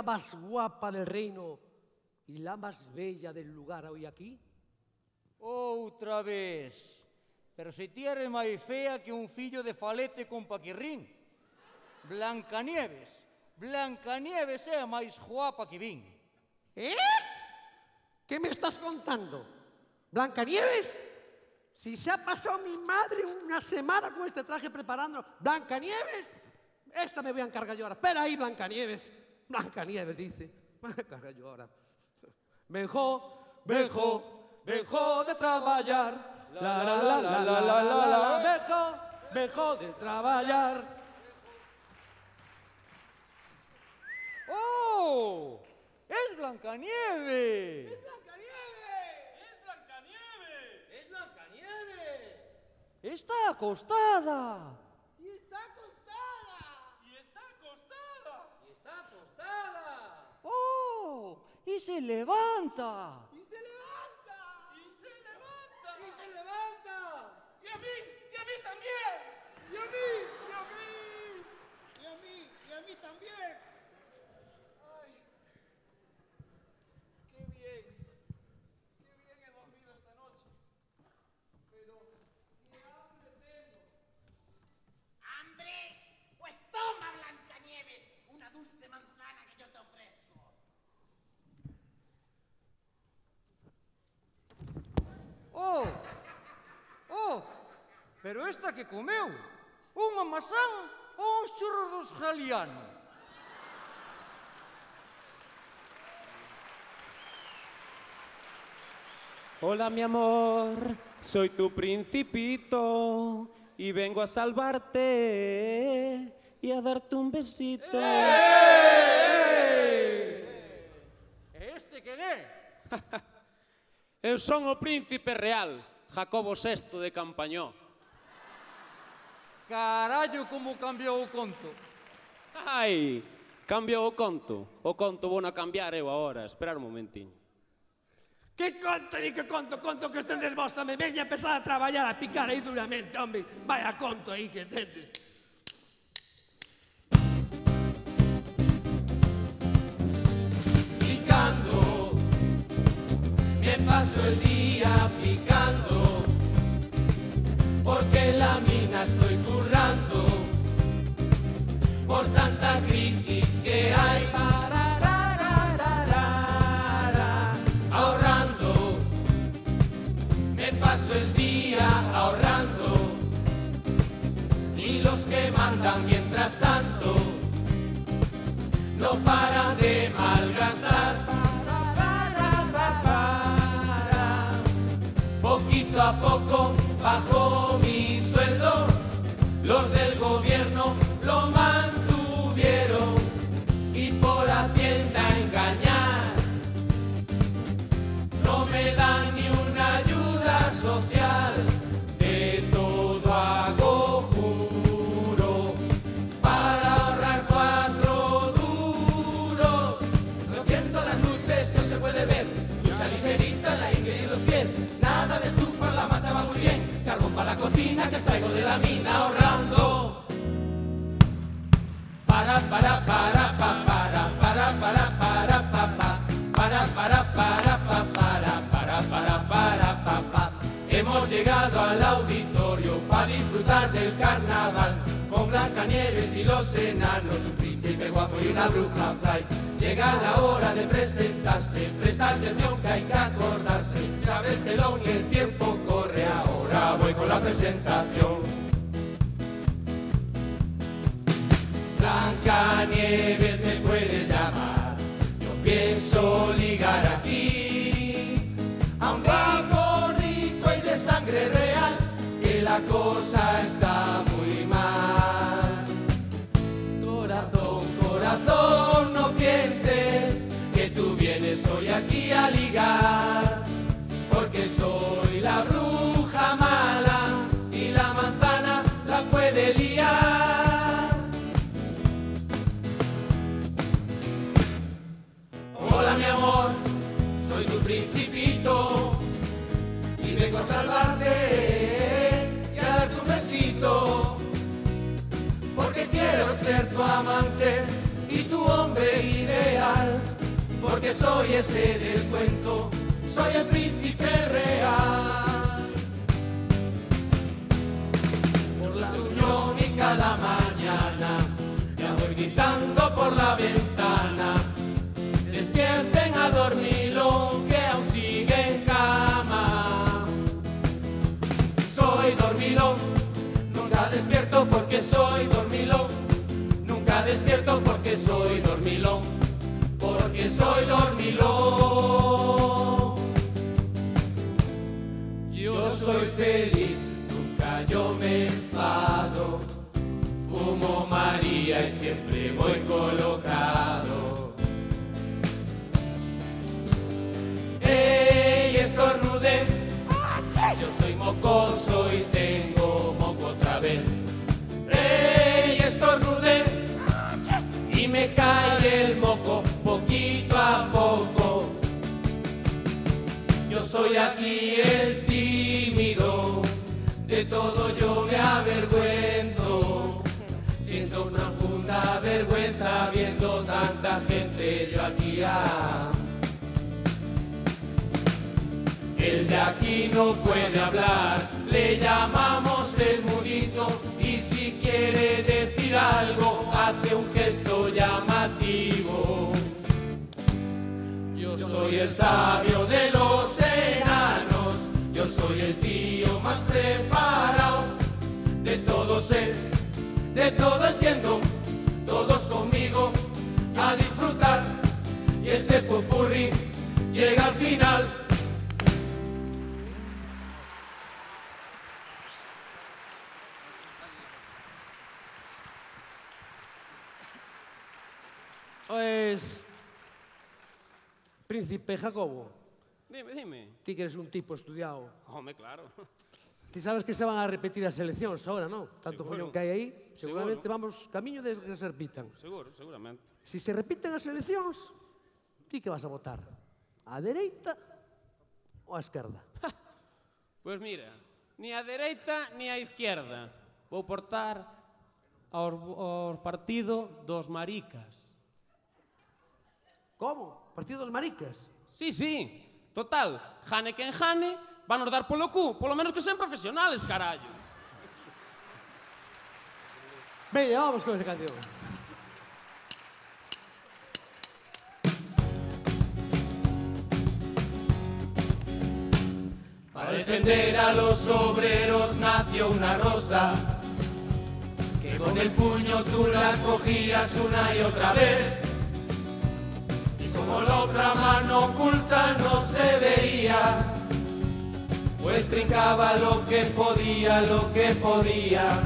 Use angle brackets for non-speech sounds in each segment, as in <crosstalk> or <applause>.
la más guapa del reino y la más bella del lugar hoy aquí? Outra vez. Pero se ti eres máis fea que un fillo de falete con paquirrín. Blancanieves. Blancanieves é a máis guapa que vin. ¿Eh? ¿Qué me estás contando? ¿Blancanieves? Si se ha pasado mi madre una semana con este traje preparando. ¿Blancanieves? Esa me voy a encargar yo ahora. Espera ahí, Blancanieves. Blancanieves dice. Me voy a encargar yo ahora. Venjo, venjo, venjo de trabajar. La la la la la la la la. Venjo, venjo de trabajar. ¡Oh! ¡Es Blancanieves! ¡Es Blancanieves! ¡Es Blancanieves! Está acostada. ¡Y está acostada! ¡Y está acostada! Y está acostada. ¡Oh! Y se levanta. ¡Y se levanta! ¡Y se levanta! ¡Y se levanta! ¡Y a mí! ¡Y a mí también! ¡Y a mí! ¡Y a mí! ¡Y a mí! ¡Y a mí también! ¡Ay! ¡Qué bien! ¡Qué bien he dormido esta noche! Pero qué hambre tengo. ¿Hambre? Pues toma, Blancanieves, una dulce manzana que yo te ofrezco. ¡Oh! ¡Oh! Pero esta que comeu? Unha masán ou uns churros dos Galiano? Hola mi amor, soy tu principito y vengo a salvarte y a darte un besito. E este quen é? <laughs> Eu son o príncipe real, Jacobo VI de Campañó. Carallo, como cambiou o conto. Ai, cambiou o conto. O conto vou na cambiar eu agora, esperar un momentiño. Que conto, ni que conto, conto que estendes vos, me Veña empezar a traballar, a picar aí duramente, home. Vaya conto aí que tendes. Paso el día picando, porque la mina estoy currando, por tanta crisis que hay. Ahorrando, me paso el día ahorrando, y los que mandan mientras tanto no paran de malgastar. A poco bajó mi sueldo, los del llegado al auditorio para disfrutar del carnaval con y los enanos, un príncipe guapo y una bruja fly. Llega la hora de presentarse, presta atención que hay que acordarse. Sabe el telón y el tiempo corre, ahora voy con la presentación. Blancanieves me puedes llamar, yo pienso ligar aquí a un guapo rico y de sangre real, que la cosa está muy mal. Corazón, corazón, no pienses que tú vienes hoy aquí a ligar, salvarte y a darte un besito porque quiero ser tu amante y tu hombre ideal, porque soy ese del cuento, soy el príncipe real. Por la unión y cada mañana, ya voy gritando por la ventana, soy dormilón. Nunca despierto porque soy dormilón, porque soy dormilón. Yo soy feliz, nunca yo me enfado. Fumo María y siempre voy colocado. ¡Ey, estornudé! Yo soy mocoso y tengo aquí el tímido, de todo yo me avergüenzo. Siento profunda vergüenza viendo tanta gente yo aquí. El de aquí no puede hablar, le llamamos el mudito y si quiere decir algo hace un gesto llamativo. Yo soy el sabio de los enanos, soy el tío más preparado. De todo sé, de todo entiendo, todos conmigo a disfrutar. Y este popurrí llega al final. Pues, príncipe Jacobo, Dime, dime. Ti que eres un tipo estudiado. Home, claro. Ti sabes que se van a repetir as eleccións ahora, non? Tanto follón que hai aí, seguramente seguro. vamos camiño de que se repitan. Seguro, seguramente. Si se repiten as eleccións, ti que vas a votar? A dereita ou a esquerda? Pois pues mira, ni a dereita ni a izquierda. Vou portar ao, ao partido dos maricas. Como? Partido dos maricas? Sí, sí. Total, jane quen jane, van nos dar polo cu, polo menos que sean profesionales, carallo. Veña, vamos con esa canción. Para defender a los obreros nació una rosa, que con el puño tú la cogías una y otra vez. Como la otra mano oculta no se veía, pues trincaba lo que podía, lo que podía.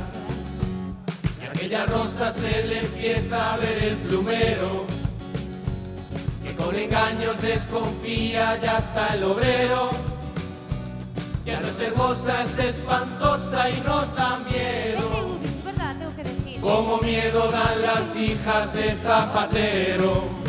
Y aquella rosa se le empieza a ver el plumero, que con engaños desconfía ya está el obrero. Ya no es hermosa, es espantosa y nos da miedo. Como miedo dan las hijas de Zapatero.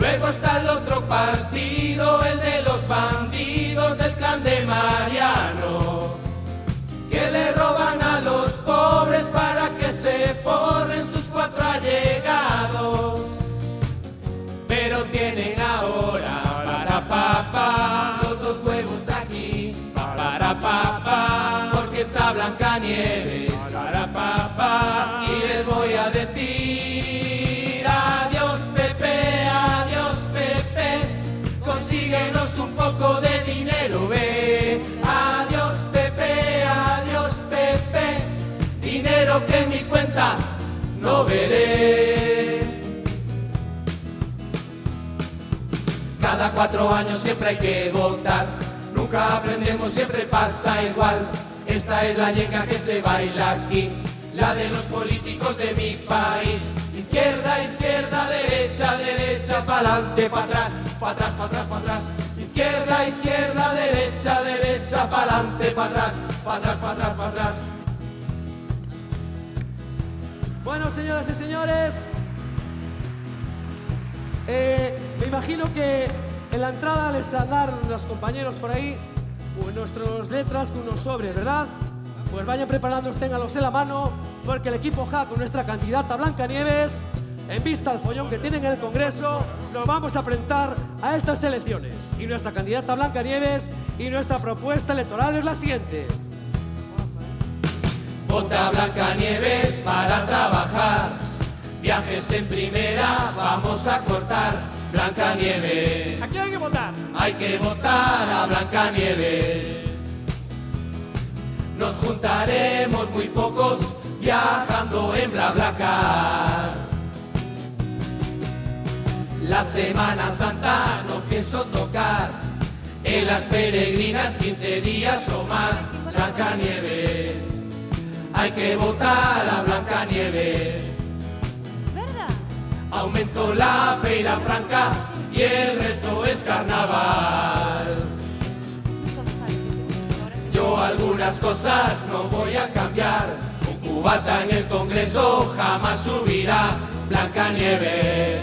Luego está el otro partido, el de los bandidos del clan de Mariano, que le roban a los pobres para que se forren sus cuatro allegados. Pero tienen ahora para papá los dos huevos aquí, para papá, porque está Blanca Nieves, cuenta no veré. Cada cuatro años siempre hay que votar. Nunca aprendemos, siempre pasa igual. Esta es la yenga que se baila aquí, la de los políticos de mi país. Izquierda, izquierda, derecha, derecha, pa'lante, pa' atrás, pa' atrás, pa' atrás, pa' atrás. Izquierda, izquierda, derecha, derecha, pa'lante, pa' atrás, pa' atrás, pa' atrás, pa' atrás. Bueno, señoras y señores, eh, me imagino que en la entrada les andaron los compañeros por ahí con nuestras letras, con unos sobres, ¿verdad? Pues vayan preparando, ténganlos en la mano porque el equipo Ja con nuestra candidata Blanca Nieves, en vista al follón que tienen en el Congreso, nos vamos a presentar a estas elecciones. Y nuestra candidata Blanca Nieves y nuestra propuesta electoral es la siguiente. Vota Blancanieves para trabajar. Viajes en primera vamos a cortar. Blancanieves, ¿A quién hay que votar? hay que votar a Blancanieves. Nos juntaremos muy pocos viajando en BlaBlaCar. La Semana Santa no pienso tocar. En las peregrinas 15 días o más, Blancanieves. Hay que votar a Blancanieves. ¿Verdad? Aumento la feira franca y el resto es carnaval. ¿Cómo sabes que tenemos ahora que- Yo algunas cosas no voy a cambiar. Un cubata en el Congreso jamás subirá. Blancanieves.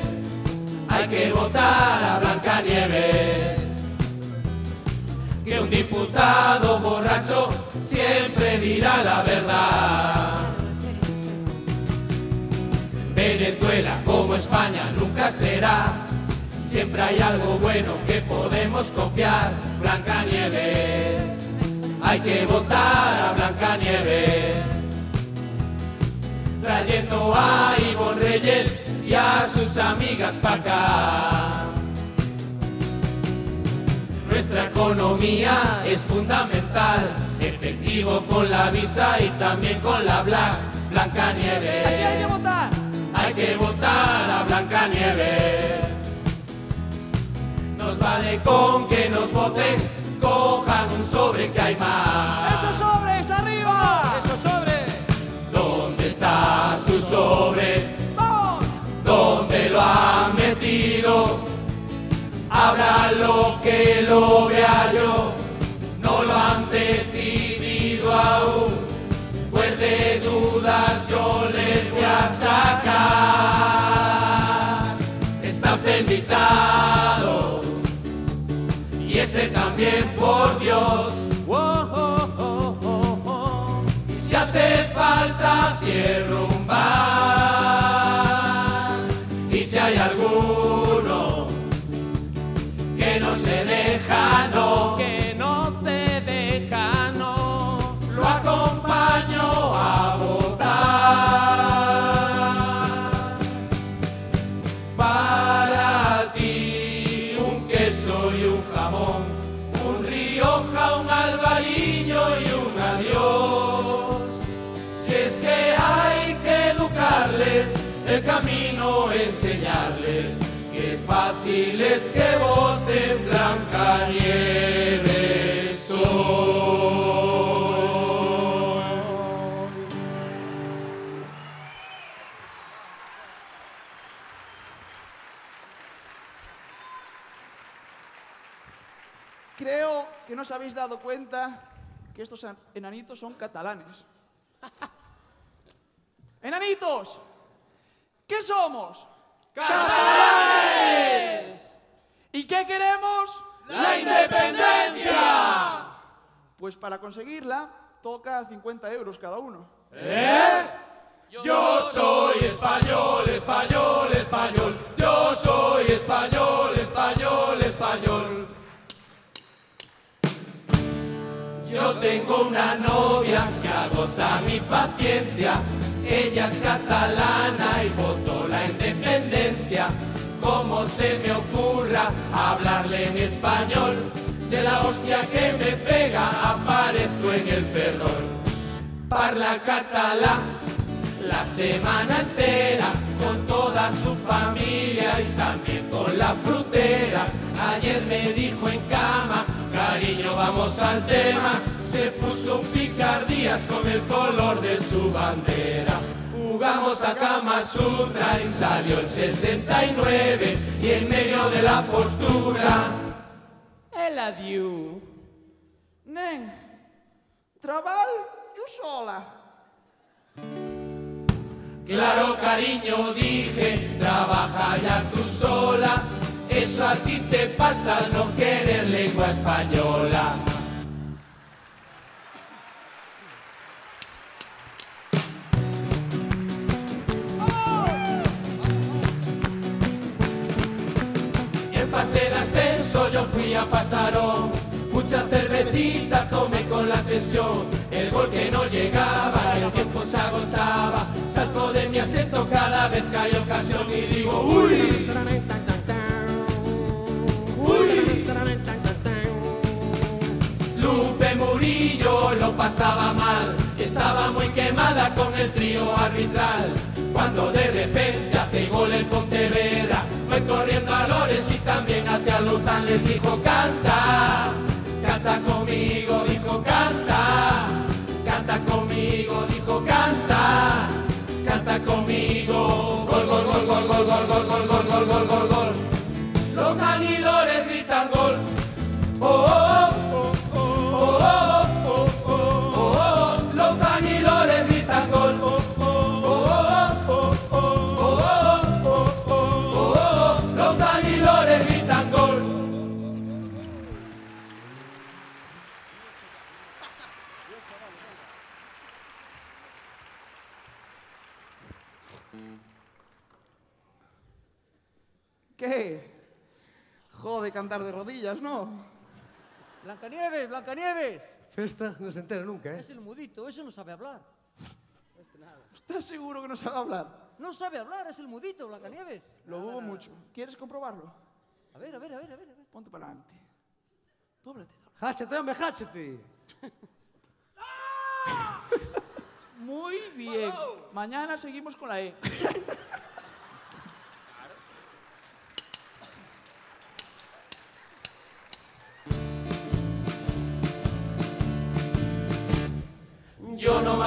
Hay que votar a Blancanieves. Que un diputado borracho siempre dirá la verdad. Venezuela como España nunca será. Siempre hay algo bueno que podemos copiar. Blancanieves. Hay que votar a Blancanieves. Trayendo a Ivonne Reyes y a sus amigas para acá. Nuestra economía es fundamental, efectivo con la visa y también con la Black, Blancanieves. ¿A quién hay que votar? Hay que votar a Blancanieves. Nos vale con que nos voten, cojan un sobre que hay más. ¡Esos sobres, arriba! ¡Eso sobre! ¿Dónde está su sobre? ¡Vamos! ¿Dónde lo han metido? Habrá lo que lo vea yo, ese también por Dios. Y si hace falta cierro el camino enseñarles, que fácil es que voten Blancanieves hoy. Creo que no os habéis dado cuenta que estos en- enanitos son catalanes. <laughs> ¡Enanitos! ¿Qué somos? ¡Catalanes! ¿Y qué queremos? ¡La independencia! Pues para conseguirla toca 50 euros cada uno. Yo soy español, español, español. Yo soy español, español, español. Yo tengo una novia que agota mi paciencia. Ella es catalana y votó la independencia. ¿Cómo se me ocurra hablarle en español? De la hostia que me pega aparezco en el ferrol. Parla catalán la semana entera con toda su familia y también con la frutera. Ayer me dijo en cama, cariño, vamos al tema. Se puso un picardías con el color de su bandera. Jugamos a Kama Sutra y salió el 69 y en medio de la postura el adiós. Nen, trabajo yo sola. Claro, cariño, dije, trabaja ya tú sola. Eso a ti te pasa al no querer lengua española. Yo fui a Pasarón. Mucha cervecita tomé con la tensión. El gol que no llegaba, el tiempo se agotaba. Salto de mi asiento cada vez que hay ocasión y digo, uy, uy. Lupe Murillo lo pasaba mal, estaba muy quemada con el trío arbitral. Cuando de repente hace gol el Pontevedra, fue corriendo a Lores y también hacia Luzán les dijo canta, canta conmigo, dijo canta, canta conmigo, rodillas, ¿no? Blancanieves, Blancanieves. Festa no se entera nunca, ¿eh? Es el mudito, ese no sabe hablar. ¿Estás seguro que no sabe hablar? No sabe hablar, es el mudito, Blancanieves. Lo dudo mucho. ¿Quieres comprobarlo? A ver, a ver, a ver, a ver. a ver. Ponte para adelante. Dóblate. Háchate, hombre, háchate. <laughs> Muy bien. Mañana seguimos con la E. <laughs>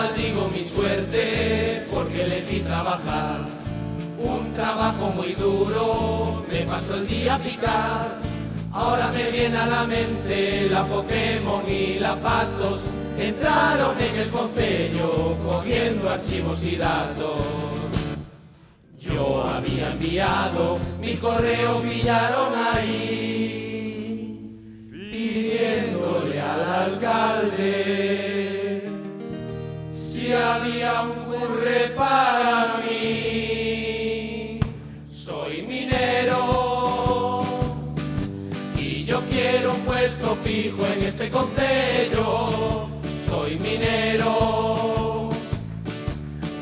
maldigo mi suerte porque elegí trabajar. Un trabajo muy duro, me paso el día a picar. Ahora me viene a la mente la Pokémon y la Patos. Entraron en el concello cogiendo archivos y datos. Yo había enviado mi correo, pillaron ahí, pidiéndole al alcalde si había un curre para mí. Soy minero y yo quiero un puesto fijo en este concello. Soy minero,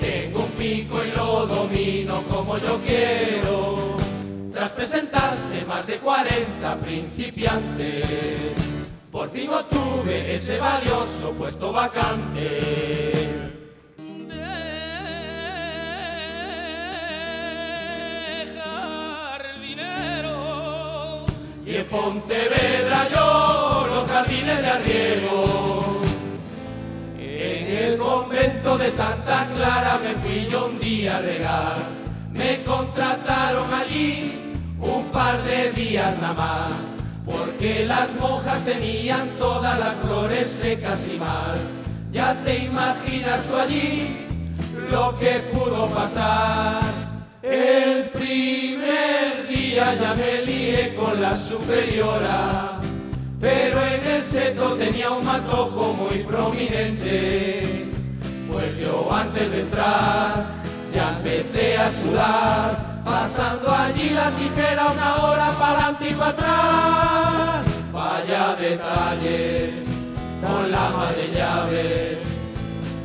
tengo un pico y lo domino como yo quiero. Tras presentarse más de 40 principiantes, por fin obtuve ese valioso puesto vacante. Y en Pontevedra yo los jardines de arriego. En el convento de Santa Clara me fui yo un día a regar. Me contrataron allí un par de días nada más. Porque las monjas tenían todas las flores secas y mal. Ya te imaginas tú allí lo que pudo pasar. El primer día ya me lié con la superiora, pero en el seto tenía un matojo muy prominente. Pues yo antes de entrar ya empecé a sudar, pasando allí la tijera una hora para adelante y para atrás. Vaya detalles con la ama de llaves.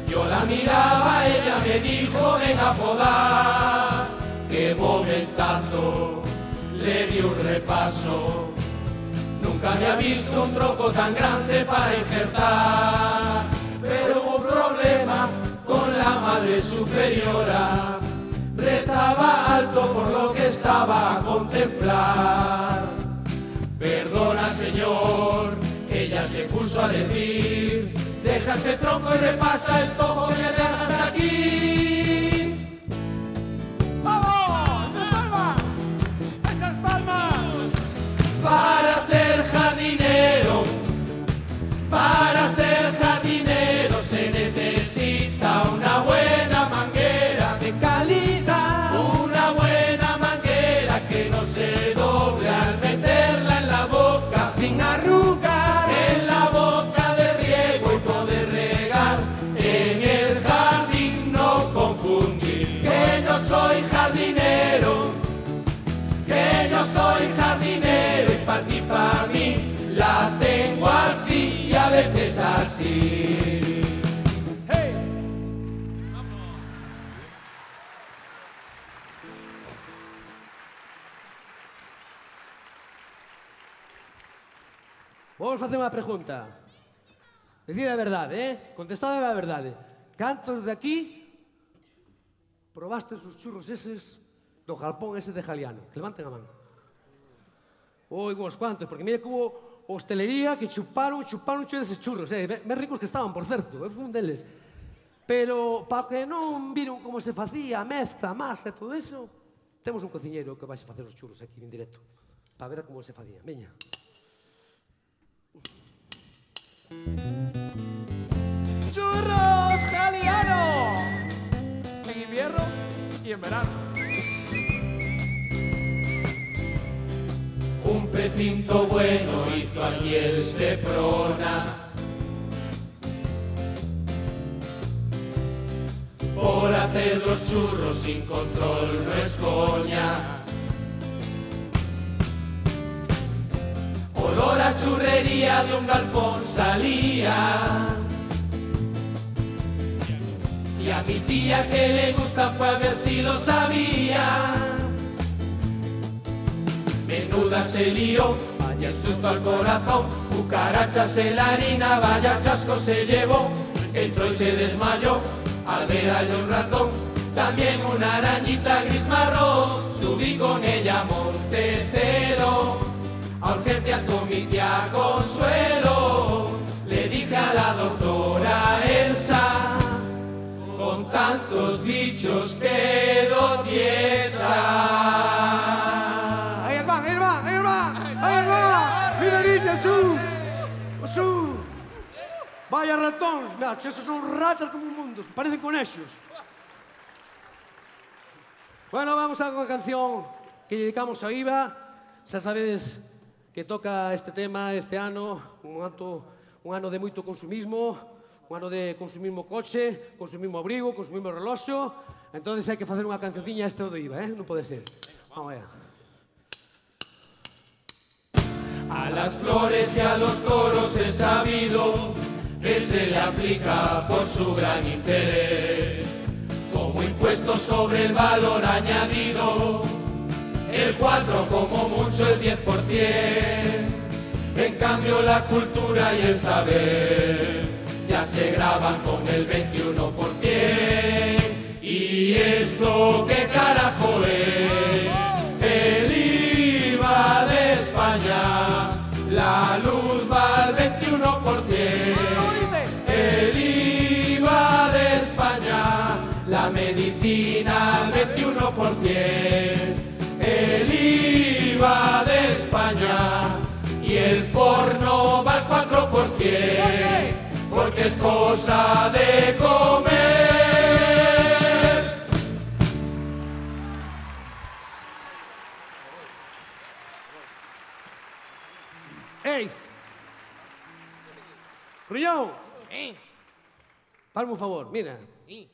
Yo la miraba, ella me dijo, ven a podar. Qué momentazo, le di un repaso. Nunca había visto un troco tan grande para injertar. Pero hubo un problema con la madre superiora. Rezaba alto por lo que estaba a contemplar. Perdona, señor, ella se puso a decir, deja ese tronco y repasa el tojo que dejas hasta aquí. Para ser facer unha pregunta. Decide a verdade, eh? Contestade a verdade. Cantos de aquí probastes os churros eses do galpón ese de Jaliano? Que levanten a man. Oi, os cuantos, porque mire que hubo hostelería que chuparon, chuparon churros eses churros, eh? Ben ricos que estaban, por certo, eh, eu fui un deles. Pero pa que non viron como se facía a mezcla, a masa e todo eso, temos un cociñeiro que vai facer os churros aquí en directo, para ver como se facía. Veña. Veña. ¡Churros Jaliano! En invierno y en verano. Un precinto bueno hizo aquí el Seprona. Por hacer los churros sin control no es coña. Olor a churrería de un galpón salía. Y a mi tía que le gusta fue a ver si lo sabía. Menuda se lió, vaya el susto al corazón, cucarachas en la harina, vaya chasco se llevó, entró y se desmayó, al ver allá un ratón, también una arañita gris marrón, subí con ella a Montecero, a urgencias con mi tía Consuelo, le dije a la doctora Elsa, con tantos bichos quedo tiesa. Aí van, aí van, aí van, aí van. Mira, niña, su. Su. Vaya ratón. Che, esos son ratas como un mundo. Parecen conexos. Bueno, vamos a unha canción que dedicamos a Iva. Xa sabedes que toca este tema este ano, un ano, un ano de moito consumismo, un ano de consumismo coche, consumismo abrigo, consumismo reloxo. Entón hai que facer unha cancionciña este do Iva, eh? Non pode ser. Vamos allá. A las flores y a los toros he sabido que se le aplica por su gran interés. Como impuesto sobre el valor añadido, el 4 como mucho el 10%. En cambio la cultura y el saber ya se graban con el 21%. Y esto que carajo es el IVA de España, la luz va al 21%. El IVA de España, la medicina al 21%. El IVA de España y el porno va al 4%. Porque es cosa de comer. Ei! Rullón, Eh, palme un favor, mira. eh,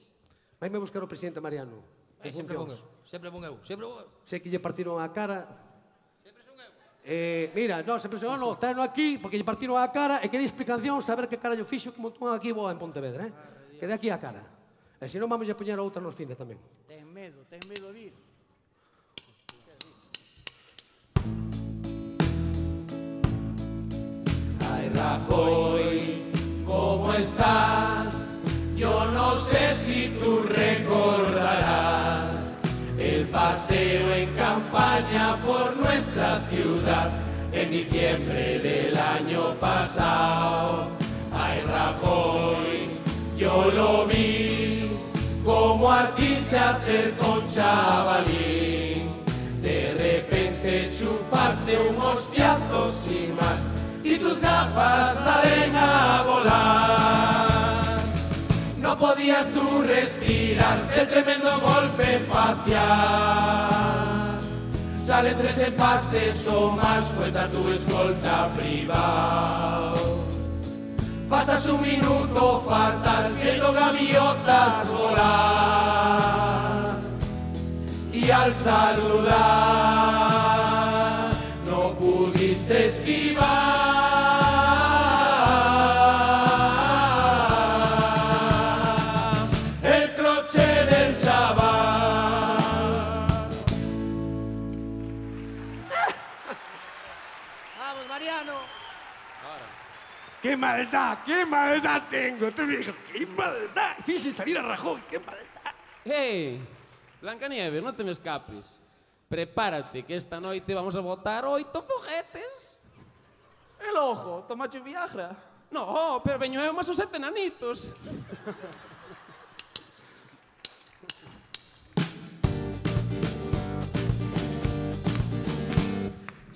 Vai me buscar o presidente Mariano. eh, sempre funcións. sempre bon eu, sempre eu. Sei que lle partiron a cara. Eh, mira, non, se pensou, non, no aquí, porque lle partiron a cara, e que di explicación saber que carallo fixo que montou aquí boa en Pontevedra, eh? Que de aquí a cara. Eh, e se non, vamos a poñer outra nos fines tamén. Ten medo, ten medo de ir. Ay, Rajoy, como estás? Ciudad en diciembre del año pasado. Ay, Rajoy, yo lo vi como a ti se acercó un chavalín. De repente chupaste un hostiazo sin más y tus gafas salen a volar. No podías tú respirar el tremendo golpe facial. Sale tres empastes o más, cuenta tu escolta privado. Pasas un minuto fatal viendo gaviotas volar y al saludar ¡Qué maldad! ¡Qué maldad tengo! Tú me dices, ¡qué maldad! Fíjense salir a Rajoy, ¡qué maldad! Hey, Blancanieves, no te me escapes. Prepárate que esta noite vamos a botar oito foguetes. El ojo, tomache Viagra. No, pero veño eu máis os sete nanitos.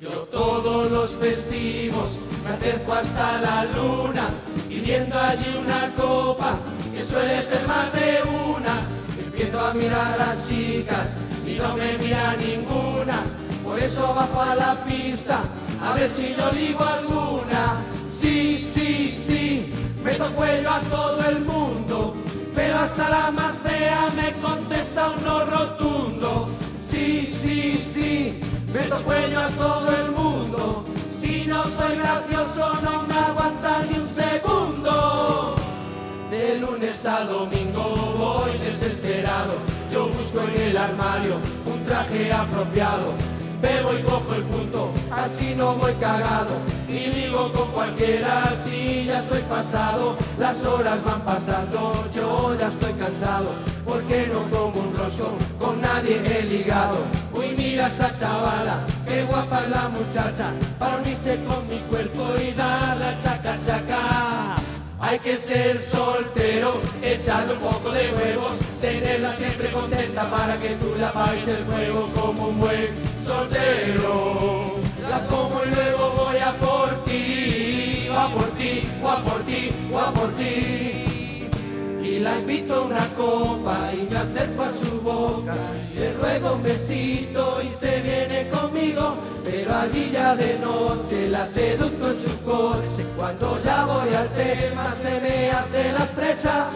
Yo todos los festivos me acerco hasta la luna pidiendo allí una copa que suele ser más de una. Empiezo a mirar a las chicas y no me mira ninguna. Por eso bajo a la pista a ver si yo ligo alguna. Sí, sí, sí, meto cuello a todo el mundo, pero hasta la más fea me contesta un no rotundo. Sí, sí, sí, meto cuello a todo el mundo. Si no soy gracioso no me aguanta ni un segundo. De lunes a domingo voy desesperado. Yo busco en el armario un traje apropiado. Bebo y cojo el punto, así no voy cagado. Y vivo con cualquiera, si ya estoy pasado. Las horas van pasando, yo ya estoy cansado. Porque no como un rostro, con nadie he ligado. Uy, mira esa chavala, qué guapa es la muchacha. Para unirse con mi cuerpo y dar la chaca chaca. Hay que ser soltero, echarle un poco de huevos, tenerla siempre contenta para que tú la pagues el juego como un buen soltero. La como y luego voy a por ti, va por ti, va por ti, va por ti. Y la invito a una copa y me acerco a su boca. Le ruego un besito y se viene conmigo. Pero allí ya de noche la seduzco en su coche. Cuando ya voy al tema se me hace la estrecha.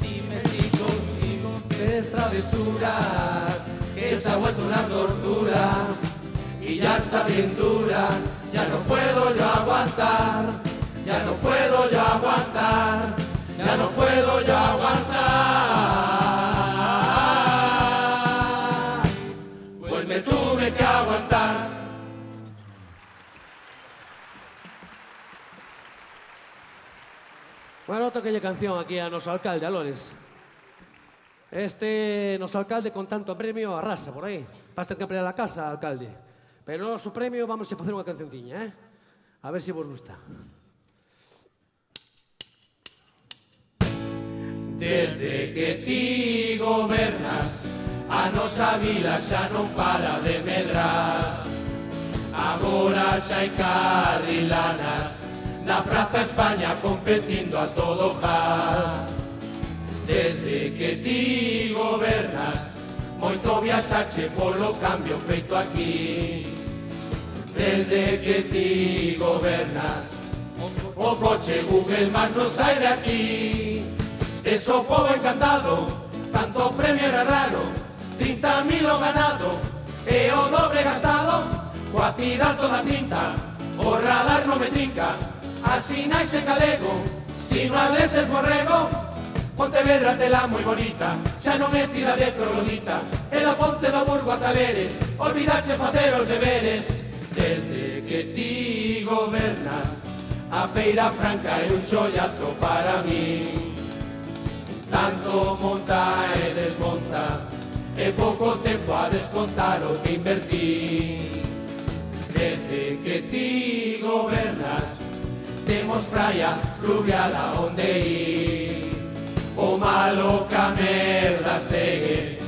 Dime si conmigo tienes travesuras, que se ha vuelto una tortura. Y ya está bien dura, ya no puedo yo aguantar. Ya no puedo yo aguantar, ya no puedo yo aguantar, pues me tuve que aguantar. Bueno, toquelle canción aquí a noso alcalde, Alores. Este noso alcalde con tanto premio arrasa por aí. Vas ter que ampliar a casa, alcalde. Pero o noso premio vamos a facer unha cancionciña, eh? A ver se si vos gusta. Desde que ti gobernas A nosa vila xa non para de medrar. Agora xa hai carrilanas Na Praza España competindo a todo gas Desde que ti gobernas Moito viaxache polo cambio feito aquí. Desde que ti gobernas O coche Google Maps non sai de aquí. Eso pobo encantado, tanto premio era raro, 30 mil o ganado, e o doble gastado, coa cidade toda tinta, o radar non me trinca, Así naise galego, sino no leses borrego, Pontevedra tela moi bonita, xa non é cidade troglodita, e la ponte do Burgo a Taleres, olvidache facer os deberes. Desde que ti gobernas, a Feira Franca é un xollazo para min tanto monta e desmonta e pouco tempo a descontar o que invertí. Desde que ti gobernas temos praia fluviada onde ir. O malo ca merda segue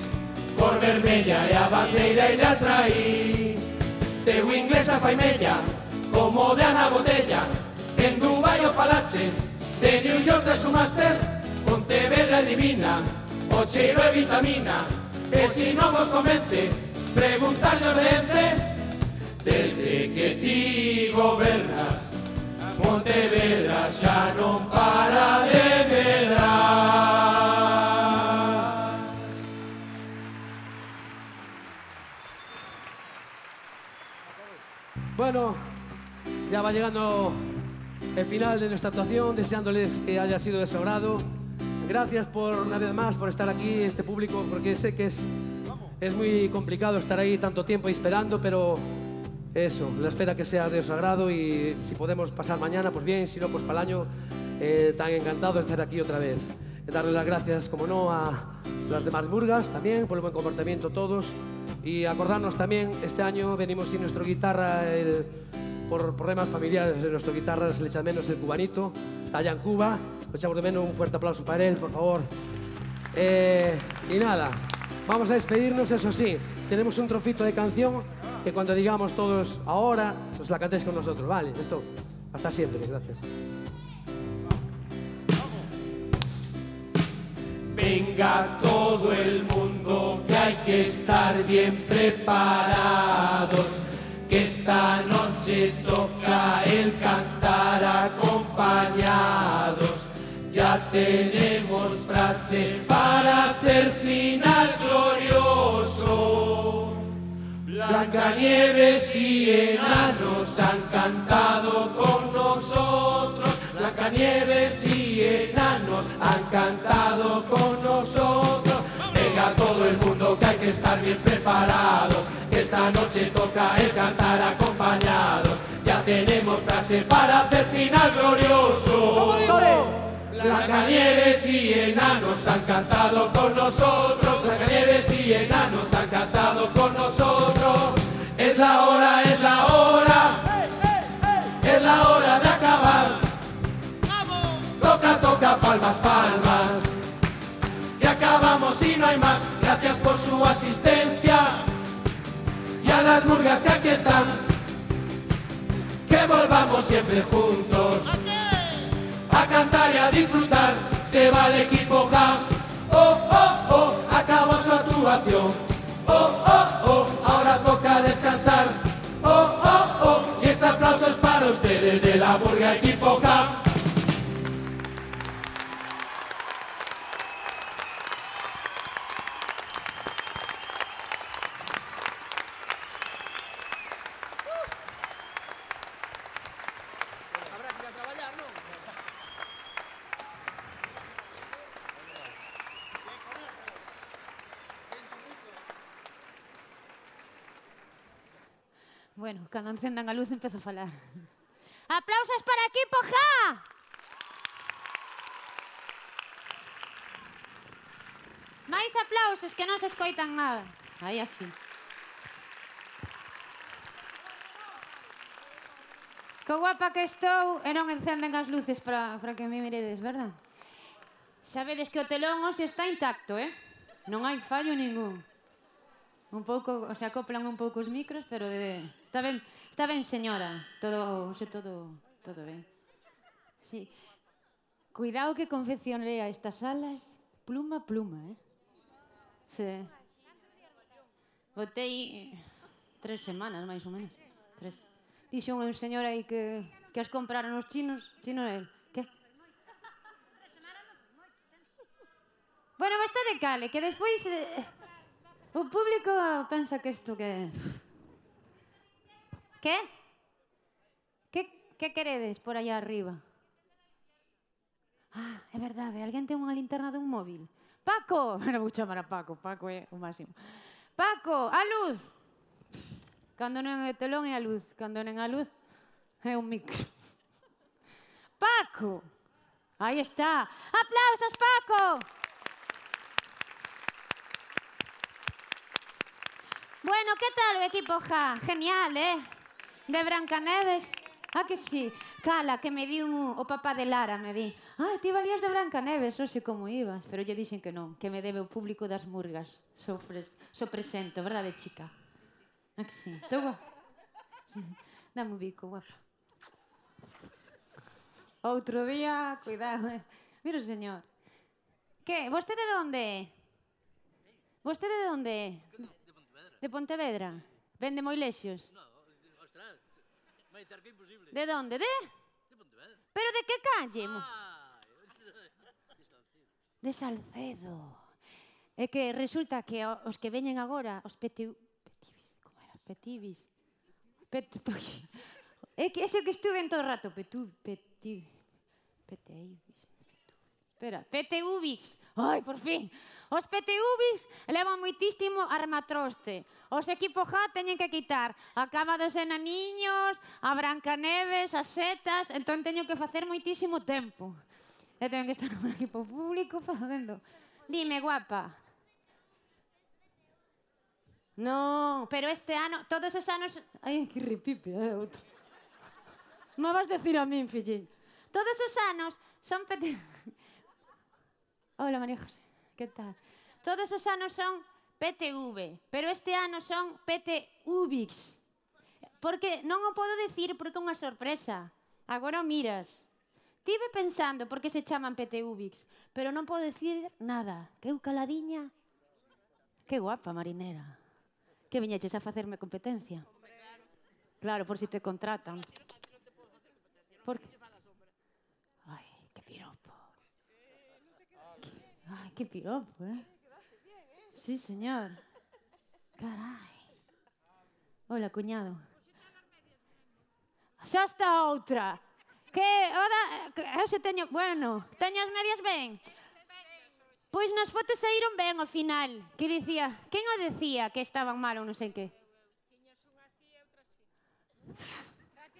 cor vermella e a bandeira a traí teu inglés a faimella como de Ana Botella en Dubai o Falache de New York tras o máster Pontevedra divina, o cheiro é vitamina E si non vos convence, preguntarle o reence Desde que ti gobernas Pontevedra xa non para de medrar Bueno, ya va llegando el final de nuestra actuación, deseándoles que haya sido de. Gracias por una vez más por estar aquí, este público, porque sé que es, es muy complicado estar ahí tanto tiempo esperando, pero eso, la espera que sea de su agrado y si podemos pasar mañana, pues bien, si no, pues para el año, eh, tan encantado de estar aquí otra vez. Darle las gracias, como no, a las demás burgas también por el buen comportamiento todos y acordarnos también, este año venimos sin nuestro guitarra, por problemas familiares de nuestro guitarra se le echa menos el cubanito, está allá en Cuba, lo echamos de menos, un fuerte aplauso para él, por favor. Eh, y nada, vamos a despedirnos, eso sí, tenemos un trocito de canción que cuando digamos todos ahora, pues la cantéis con nosotros, ¿vale? Esto, hasta siempre, gracias. Venga todo el mundo que hay que estar bien preparados, que esta noche toca el cantar acompañados. Ya tenemos frase para hacer final glorioso. Blancanieves y enanos han cantado con nosotros. Blancanieves y enanos han cantado con nosotros. Venga todo el mundo que hay que estar bien preparados. Esta noche toca el cantar acompañados. Ya tenemos frase para hacer final glorioso. Blancanieves y enanos han cantado con nosotros. Blancanieves y enanos han cantado con nosotros. Es la hora, es la hora. Es la hora de acabar. Toca, toca, palmas, palmas. Y acabamos y no hay más. Gracias por su asistencia. Las murgas que aquí están. Que volvamos siempre juntos a cantar y a disfrutar. Se va el equipo Jam. Oh, oh, oh, acabó su actuación. Oh, oh, oh, ahora toca descansar. Oh, oh, oh, y este aplauso es para ustedes de la burga equipo Jam. cando encendan a luz empezo a falar. <laughs> Aplausos para equipo Ja! Máis aplausos que non se escoitan nada. Aí así. Que guapa que estou e non encenden as luces para, para que me miredes, verdad? Sabedes que o telón hoxe está intacto, eh? Non hai fallo ningún. Un pouco, se acoplan un pouco os micros, pero de, Está ben, está ben señora. Todo, se todo, todo ben. Sí. Cuidado que confeccionei a estas alas pluma pluma, eh? Sí. Botei eh, tres semanas, máis ou menos. Tres. Dixo un señor aí que, que as compraron os chinos. Chino el. Que? Bueno, basta de cale, que despois eh, o público pensa que isto que... Que? Que, que queredes por allá arriba? Ah, é verdade, alguén ten unha linterna dun móvil. Paco! <laughs> Non vou chamar a Paco, Paco é o máximo. Paco, a luz! Cando non é telón é a luz, cando non é a luz é un micro. <laughs> Paco! Aí está. Aplausos, Paco! Bueno, que tal o equipo Ja? Genial, eh? De Brancaneves? Ah, que sí. Cala, que me di un, o papá de Lara, me di. Ah, ti valías de Brancaneves, hoxe como ibas. Pero lle dixen que non, que me debe o público das murgas. So, fres, so presento, verdade, chica? Ah, que sí. Estou guapa. <laughs> Dame un bico, guapa. Outro día, cuidado. Eh. Mira o señor. Que, vostede de onde? é? Vostede de onde? De Pontevedra. De Pontevedra. Vende moi lexios? Non. ¿De onde, ¿De? ¿Pero de que calle? De Salcedo. É que resulta que os que veñen agora, os peti... petibis, como era? Petibis. Pet... É que ese que estuve en todo o rato, petu... peti... peteibis. Espera, PTUBIS. Ai, por fin. Os PTUBIs levan moitísimo armatroste. Os equipo J teñen que quitar a cama dos enaniños, a Brancaneves, as setas, entón teño que facer moitísimo tempo. E teño que estar <laughs> no equipo público facendo. Dime, guapa. Non, pero este ano, todos os anos... Ai, que ripipe, eh, outro. Non vas decir a min, fillín. Todos os anos son... Pete... <laughs> Hola, María José, que tal? Todos os anos son PTV, pero este ano son PTUBIX. Porque non o podo decir porque é unha sorpresa. Agora o miras. Tive pensando por que se chaman PTUBIX, pero non podo decir nada. Que eu caladiña. Que guapa, marinera. Que viñeches a facerme competencia. Claro, por si te contratan. Por que? Ai, que piropo. Ai, que piropo, eh? Sí, señor. Carai. Hola, cuñado. Xa está outra. Que, oda, eu eh, se teño, bueno, teño as medias ben. Pois nas fotos saíron ben ao final, que dicía, quen o decía que estaban mal ou non sei que?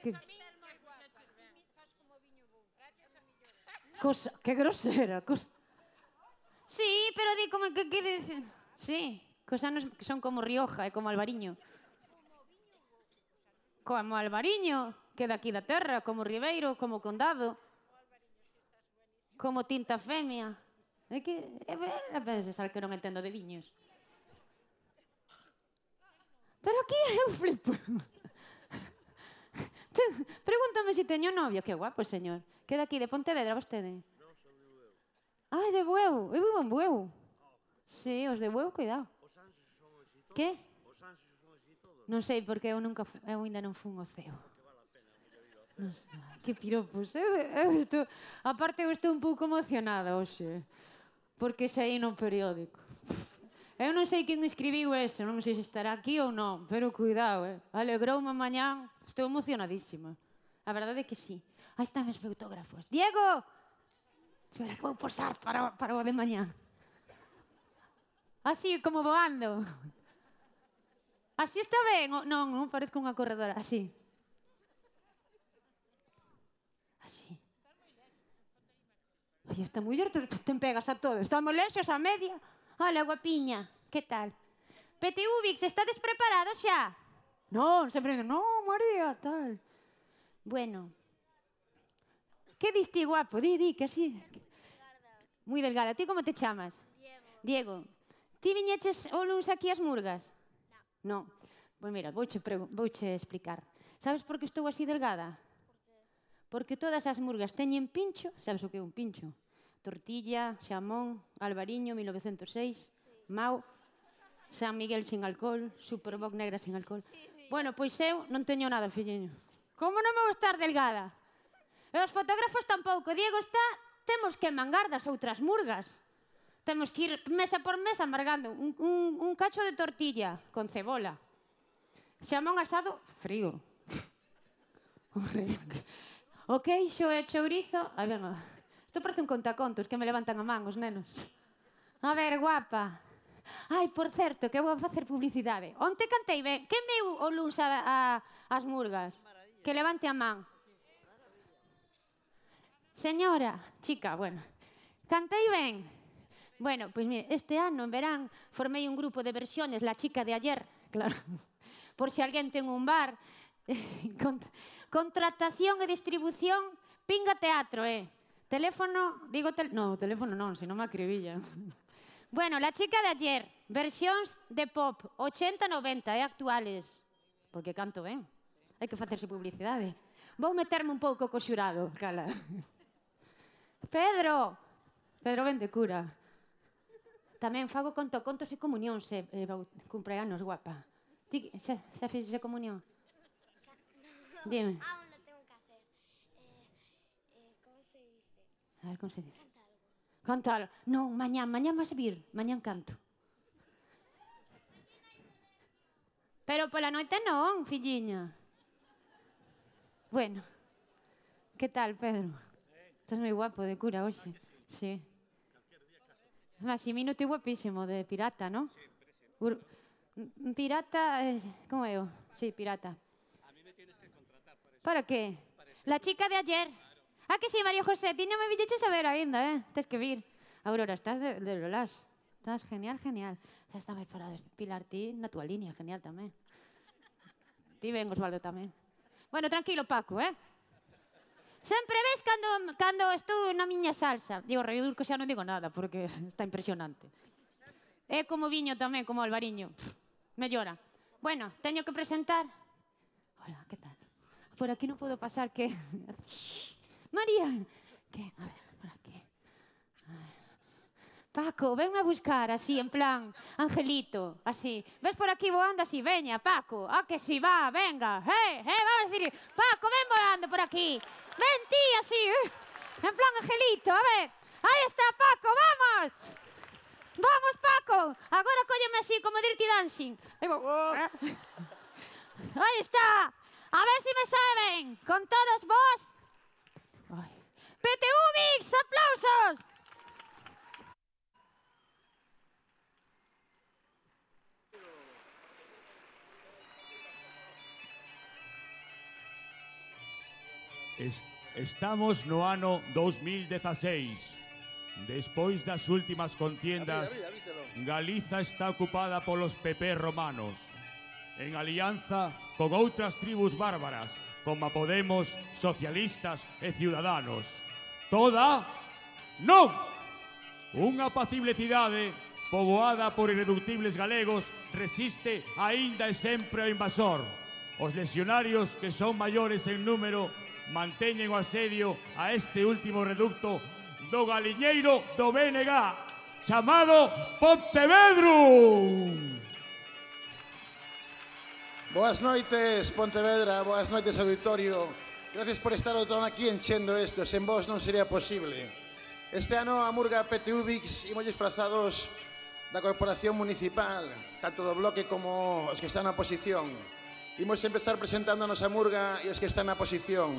Que... Cosa, que grosera, cosa. Sí, pero di como que que dicen. Sí, cosanos que son como Rioja e como Albariño. Como Albariño, que daqui da terra, como Ribeiro, como Condado. Como Tinta Femia. É que é ver, a pensar que non entendo de viños. Pero aquí <laughs> eu flipo. <laughs> Pregúntame se si teño novio. Que guapo, señor. Queda aquí de Pontevedra vostede. Non, son de Bueu. Ah, de Bueu. Eu vivo en Bueu. Sí, os de Bueu, cuidado. Os anxos son exitosos. Que? Os anxos son exitosos. Non sei, porque eu nunca, eu ainda non fun ao ceo. Non sei, que piropos. Eu, eu estou, aparte, eu estou un pouco emocionada hoxe. Porque saí no periódico. Eu non sei quen escribiu eso, non sei se estará aquí ou non, pero cuidado, eh. Alegrou unha mañá, estou emocionadísima. A verdade é que sí. Aí están meus fotógrafos. Diego! Espera, que vou posar para, para o de mañá. Así, como voando. Así está ben? Non, non parezco unha corredora, así. Así. Ai, esta muller te, te pegas a todo. Estamos lexos a media. Hola, guapiña, que tal? PTUVIX, estades preparados xa? Non, sempre non, María, tal. Bueno, que diste guapo? Di, di, que así. Moi delgada. Ti como te chamas? Diego. Diego. Ti viñeches o luns aquí as murgas? No. no. Pois pues mira, vouche, vouche explicar. Sabes por que estou así delgada? Porque todas as murgas teñen pincho, sabes o que é un pincho? Tortilla, xamón, albariño, 1906, sí. mau, San Miguel sin alcohol, Superboc negra sin alcohol. Sí, sí. Bueno, pois eu non teño nada, filliño. Como non vou estar delgada? E os fotógrafos tampouco. Diego está, temos que mangar das outras murgas. Temos que ir mesa por mesa amargando un, un, un cacho de tortilla con cebola. Xamón asado frío. <laughs> o queixo e chourizo... A ver, isto parece un contacontos que me levantan a man os nenos. A ver, guapa. Ai, por certo, que vou a facer publicidade. Onte cantei ben. Que meu o luns a, a, as murgas? Maravilla. Que levante a man. Maravilla. Señora, chica, bueno. Cantei ben. Bueno, pois pues, mire, este ano, en verán, formei un grupo de versiones, La chica de ayer, <laughs> claro, por se si alguén ten un bar. <laughs> Contratación e distribución, pinga teatro, eh. Teléfono, digo, tel... no, teléfono non, senón me acribillan. <laughs> Bueno, La chica de ayer, versións de pop, 80-90, eh, actuales. Porque canto ben. Hai que facerse publicidade. Vou meterme un pouco co xurado, cala. Pedro! Pedro Ventecura. Tamén fago conto contos e comunións e, e bau- cumpleanos, guapa. Ti xa, xa fixes comunión? <laughs> Dime. <laughs> Aún lo tengo que hacer. Eh, eh, ¿Cómo se dice? A ver, como se dice? Canta algo. Non, mañán, mañán vas a vir. Mañán canto. Pero pola noite non, filliña. Bueno. Que tal, Pedro? Estás moi guapo de cura hoxe. Sí. Maximino ti guapísimo, de pirata, ¿no? Ur- Mm, Pirata, eh, ¿cómo es? Sí, pirata. ¿Para qué? La chica de ayer. Ah, que sí, María José, ti no me villeches a ver ainda, eh? Tens que vir. Aurora, estás de, de Lolas. Estás genial, genial. Xa está máis para despilar ti na túa línea, genial tamén. Ti ben, Osvaldo, tamén. Bueno, tranquilo, Paco, eh? Sempre ves cando, cando estou na miña salsa. Digo, Reudurco xa non digo nada, porque <laughs> está impresionante. É como viño tamén, como Alvariño. Pff, Mellora. Bueno, teño que presentar. Hola, que tal? Por aquí non podo pasar que... <laughs> María! Que? A ver, por aquí. A ver. Paco, venme a buscar así, en plan, Angelito, así. Ves por aquí voando así, veña, Paco. Ah, que si va, venga. Eh, eh, vamos a decir, Paco, ven volando por aquí. Ven ti, así. eh. En plan, Angelito, a ver. Ahí está, Paco, vamos. Vamos, Paco. Agora cólleme así, como Dirty Dancing. Aí está. A ver si me saben. Con todos vos. PTU Mix, aplausos. Estamos no ano 2016. Despois das últimas contiendas, Galiza está ocupada polos PP romanos, en alianza con outras tribus bárbaras, como Podemos, socialistas e ciudadanos. Toda non! Unha apacible cidade poboada por irreductibles galegos resiste aínda e sempre ao invasor. Os lesionarios que son maiores en número manteñen o asedio a este último reducto do galiñeiro do BNG chamado Pontevedro. Boas noites, Pontevedra, boas noites, auditorio. Gracias por estar outra aquí enchendo esto, sen vos non sería posible. Este ano a Murga PTUBIX imos disfrazados da Corporación Municipal, tanto do bloque como os que están na oposición. Imos empezar presentando a Murga e os que están na posición.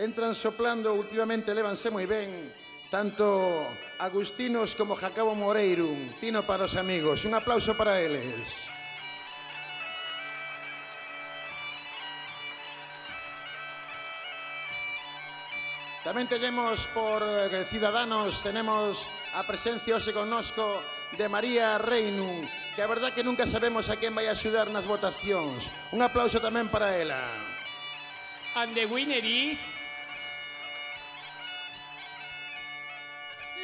Entran soplando, últimamente levanse moi ben, tanto Agustinos como Jacobo Moreiro, Tino para os amigos. Un aplauso para eles. Tamén tellemos por eh, Cidadanos, tenemos a presencia hoxe connosco de María Reinu, que a verdad que nunca sabemos a quen vai axudar nas votacións. Un aplauso tamén para ela. And the winner is...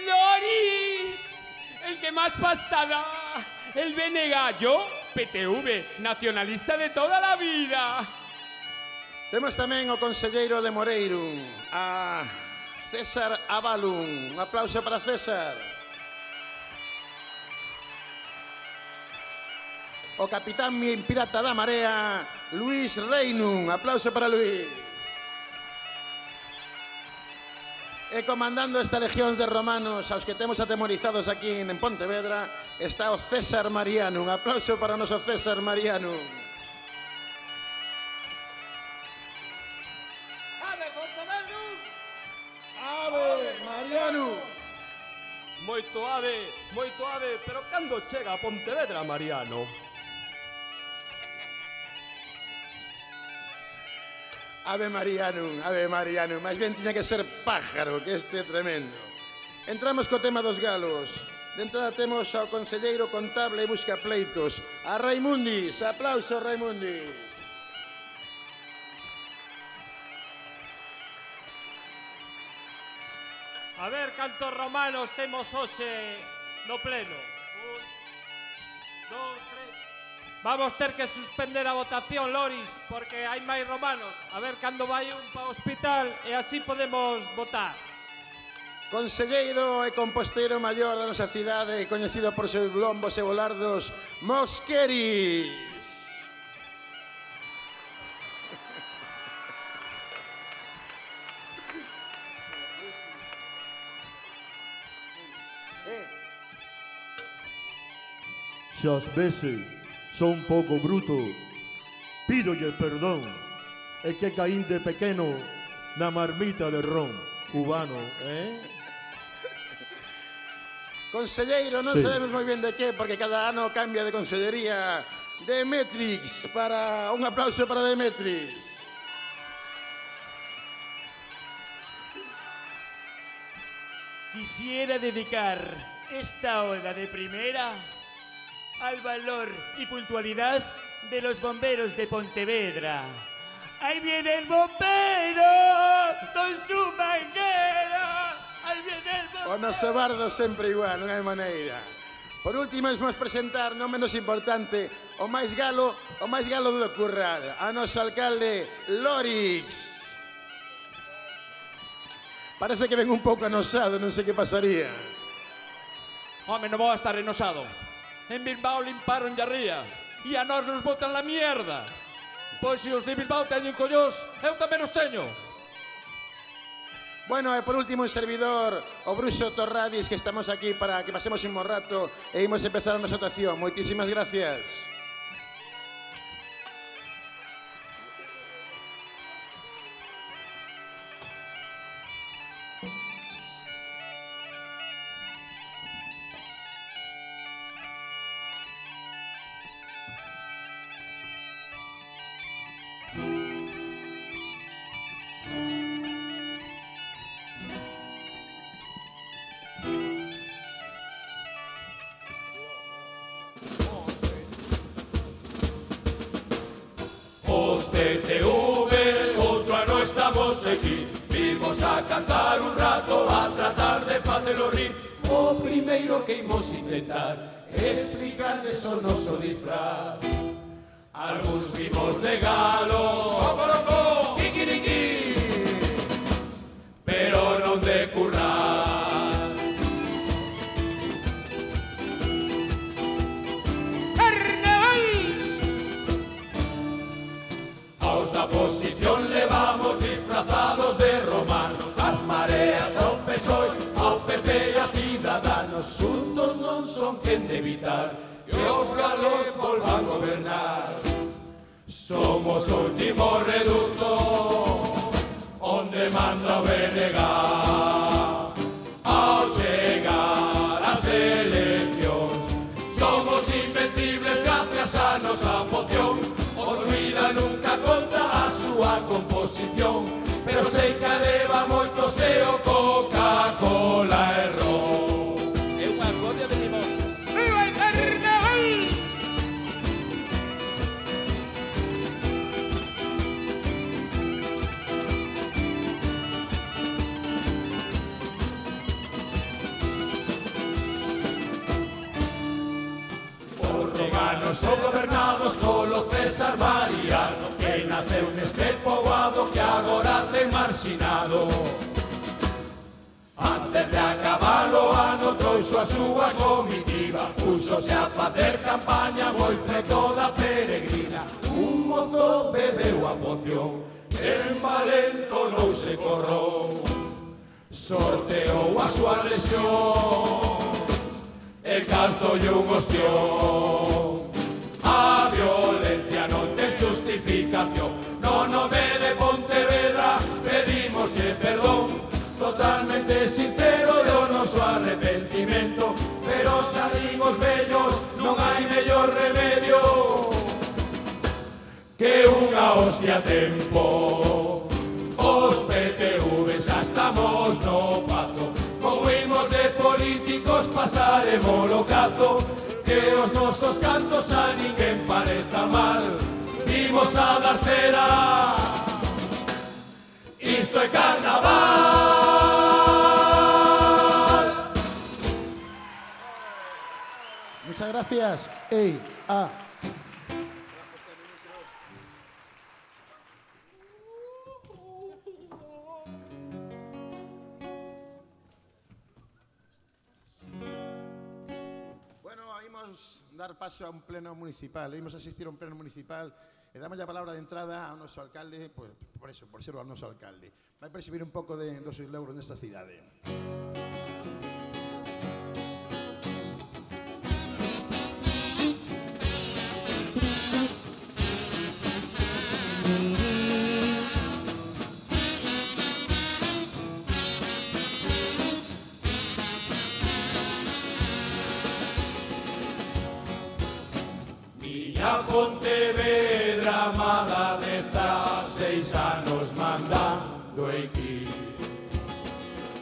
¡Loris! El que más pastada, el BNG, yo, PTV, nacionalista de toda la vida. Temos tamén o conselleiro de Moreiro, a César Avalun. Un aplauso para César. o capitán pirata da marea, Luis Reinun. Aplauso para Luis. E comandando esta legión de romanos aos que temos atemorizados aquí en Pontevedra está o César Mariano. Un aplauso para o noso César Mariano. Ave, Pontevedra! Ave, Mariano! Moito ave, moito ave, pero cando chega a Pontevedra, Mariano? Ave Marianum, Ave Marianum. máis ben tiña que ser pájaro, que este é tremendo. Entramos co tema dos galos. De entrada temos ao concelleiro contable e busca pleitos. A Raimundis, aplauso Raimundis. A ver cantos romanos temos hoxe no pleno. Un, dos, tres. Vamos ter que suspender a votación, Loris, porque hai máis romanos. A ver cando vai un pa hospital e así podemos votar. Conselleiro e composteiro maior da nosa cidade, coñecido por seus lombos e volardos, Mosqueris. Xos veces son un pouco bruto Pídolle perdón É que caín de pequeno Na marmita de ron Cubano, eh? <laughs> Conselleiro, Sí. sabemos moi ben de qué, porque cada ano cambia de consellería. Demetrix, para un aplauso para Demetrix. Quisiera dedicar esta oda de primera al valor y puntualidad de los bomberos de Pontevedra. ¡Ahí viene el bombero con su manguera! ¡Ahí viene el bombero! O noso bardo sempre igual, non hai maneira. Por último, vamos presentar, non menos importante, o máis galo, o máis galo do curral, a noso alcalde Lorix. Parece que ven un pouco anosado, non sei que pasaría. Home, non vou a estar enosado. En Bilbao limparon de ría. E a nós nos botan la mierda. Pois se os de Bilbao teñen collós, eu tamén os teño. Bueno, e por último, un servidor, o Bruxo Torradis, que estamos aquí para que pasemos un morrato e imos empezar a nosa actuación. Moitísimas gracias. Somos o municipal. Imos asistir a un pleno municipal e damos a palabra de entrada ao noso alcalde, pues, por eso, por ser o noso alcalde. Vai percibir un pouco de, dos seus logros nesta cidade. E Pontevedra amada seis anos mandando aquí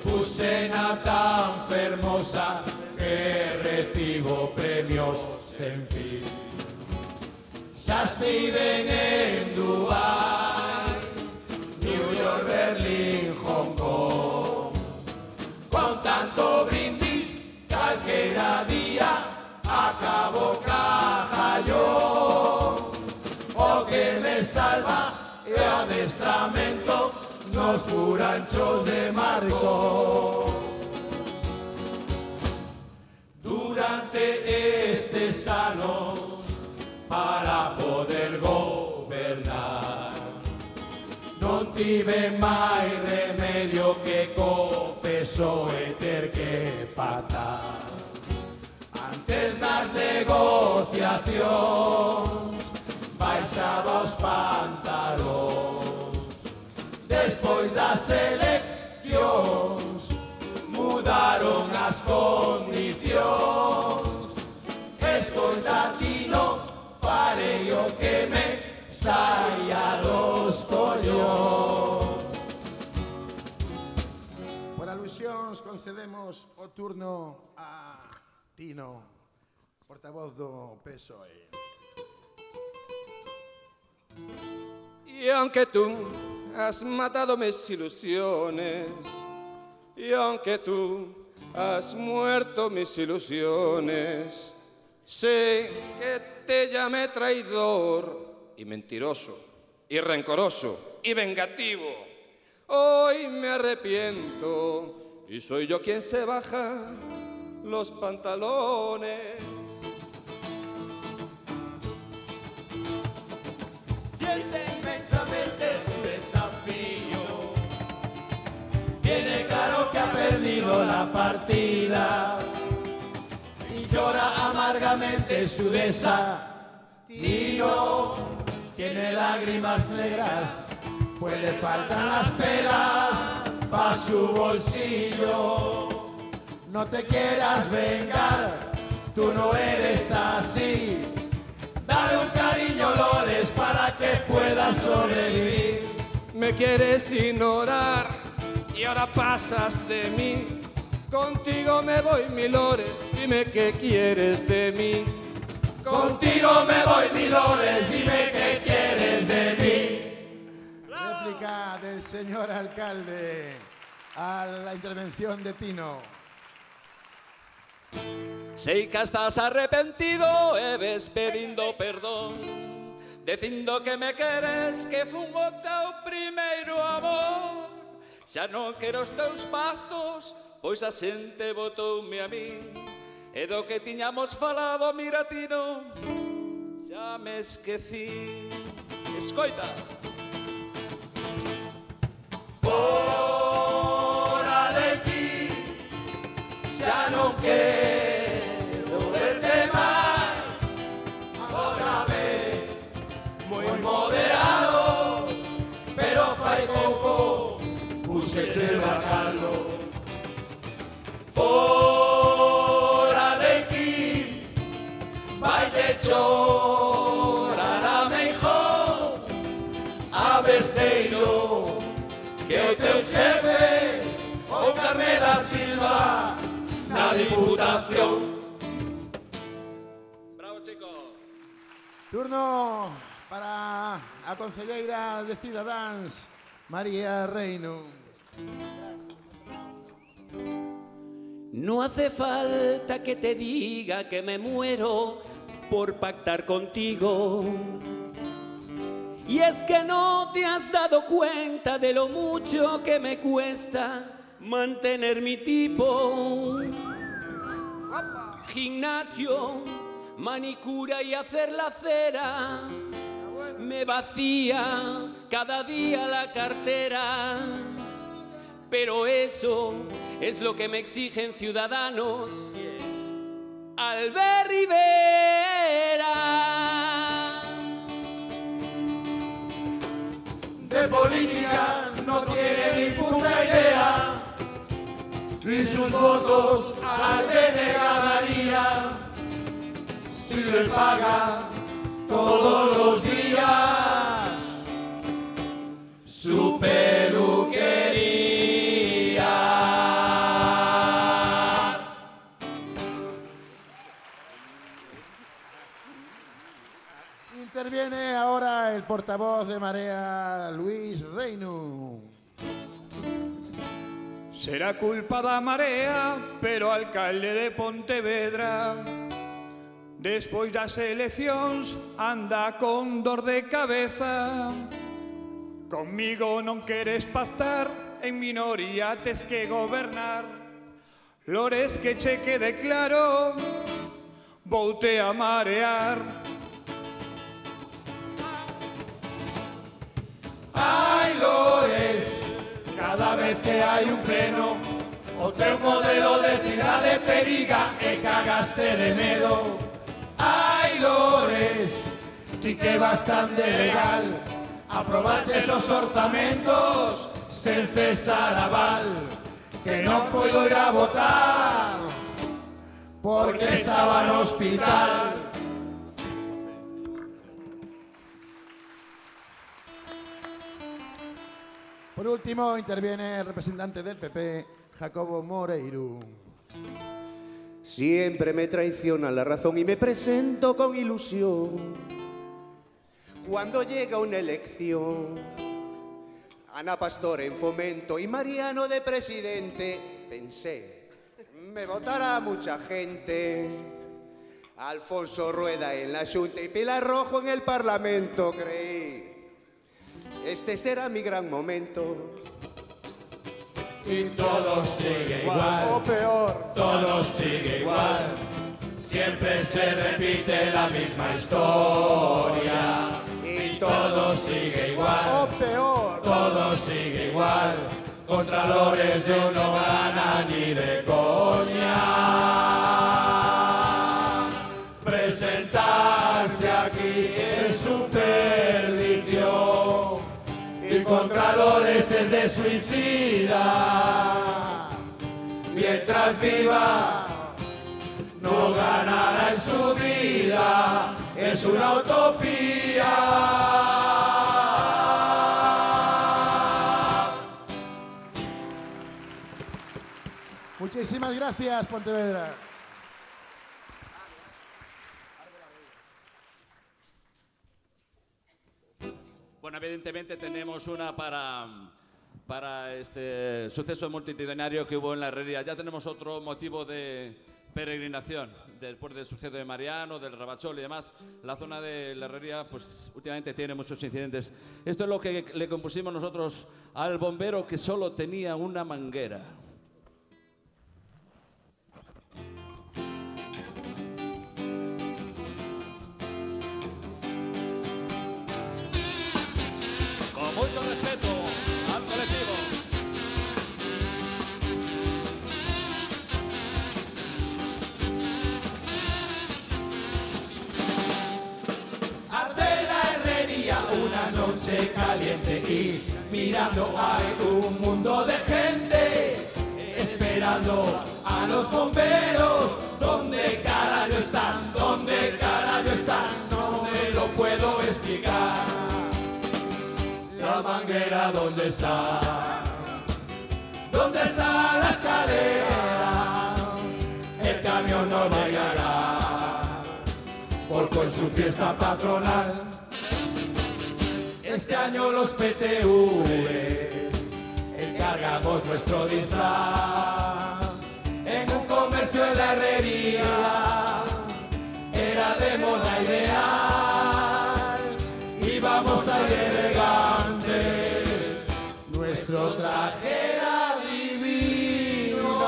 Pusena tan fermosa que recibo premios sen fin. Xa estiven en Dubai New York, Berlín, Hong Kong. Con tanto brindis calquera día acabo cajallo O que me salva o adestramento nos furanchos de Marco Durante estes anos para poder gobernar. Non tive máis remedio que co PSOE ter que patar negociación. Baixaba os pantalóns. Despois das eleccións mudaron as condicións. Escoita Tino, farei o que me saia dos collóns. Por alusións concedemos o turno a Tino. Portavoz do PSOE. Y aunque tú has matado mis ilusiones, y aunque tú has muerto mis ilusiones, sé que te llamé traidor y mentiroso, y rencoroso, y vengativo. Hoy me arrepiento y soy yo quien se baja los pantalones. Siente inmensamente su desafío. Tiene claro que ha perdido la partida y llora amargamente su desafío. Tiene lágrimas negras, pues le faltan las peras pa' su bolsillo. No te quieras vengar, tú no eres así. Dale un cariño, Lores, para que puedas sobrevivir. Me quieres ignorar y ahora pasas de mí. Contigo me voy, mi Lores, dime qué quieres de mí. Contigo me voy, mi Lores, dime qué quieres de mí. Réplica del señor alcalde a la intervención de Tino. Sei que estás arrepentido e ves pedindo perdón Dicindo que me queres que fun o teu primeiro amor. Xa non quero os teus pactos Pois a xente botoume a min E do que tiñamos falado, mira tino, Xa me esquecí. Escoita. Fora de ti Xa non quero puxeche o bacalo. Fora de aquí, vai de chorar a mejor a besteiro que o teu jefe o Carmela Silva na Diputación. Turno para a concelleira de Cidadáns, María Reino. No hace falta que te diga que me muero por pactar contigo. Y es que no te has dado cuenta de lo mucho que me cuesta mantener mi tipo. Gimnasio, manicura y hacer la cera. Me vacía cada día la cartera. Pero eso es lo que me exigen ciudadanos. al ver Rivera. De política no tiene ninguna idea y sus votos al ganaría si le paga todos los días. Super Interviene ahora el portavoz de Marea, Luis Reino. Será culpa da marea, pero alcalde de Pontevedra. Despois das eleccións anda con dor de cabeza. Conmigo non queres pactar, en minoría tes que gobernar. Lores que che quede claro, voute a marear Lores, cada vez que hai un pleno O teu modelo de cidade periga e cagaste de medo Ai, Lores, ti que bastante legal. Aprobaches os orzamentos sen cesar aval. Que non poido ir a votar Porque estaba no hospital Por último, interviene el representante del PP, Jacobo Moreiro. Siempre me traiciona la razón y me presento con ilusión. Cuando llega una elección, Ana Pastor en fomento y Mariano de presidente, pensé, me votará mucha gente. Alfonso Rueda en la Junta y Pilar Rojo en el Parlamento, creí. Este será mi gran momento. Y todo sigue igual. O peor. Todo sigue igual. Siempre se repite la misma historia. Y todo sigue igual. O peor. Todo sigue igual. Contralores yo no gana ni de coña. Suicida. Mientras viva, no ganará en su vida. Es una utopía. Muchísimas gracias, Pontevedra. Bueno, evidentemente tenemos una para, para este suceso multitudinario que hubo en la herrería. Ya tenemos otro motivo de peregrinación después del suceso de Mariano, del Rabachol y demás. La zona de la herrería, pues últimamente tiene muchos incidentes. Esto es lo que le compusimos nosotros al bombero que solo tenía una manguera. Con mucho respeto caliente y mirando hay un mundo de gente esperando a los bomberos. ¿Dónde carajo están? ¿Dónde carajo están? No me lo puedo explicar. La manguera, ¿dónde está? ¿Dónde está la escalera? El camión no llegará porque en su fiesta patronal este año los PTV encargamos nuestro disfraz en un comercio de la herrería. Era de moda ideal íbamos ahí elegantes. Nuestro traje era divino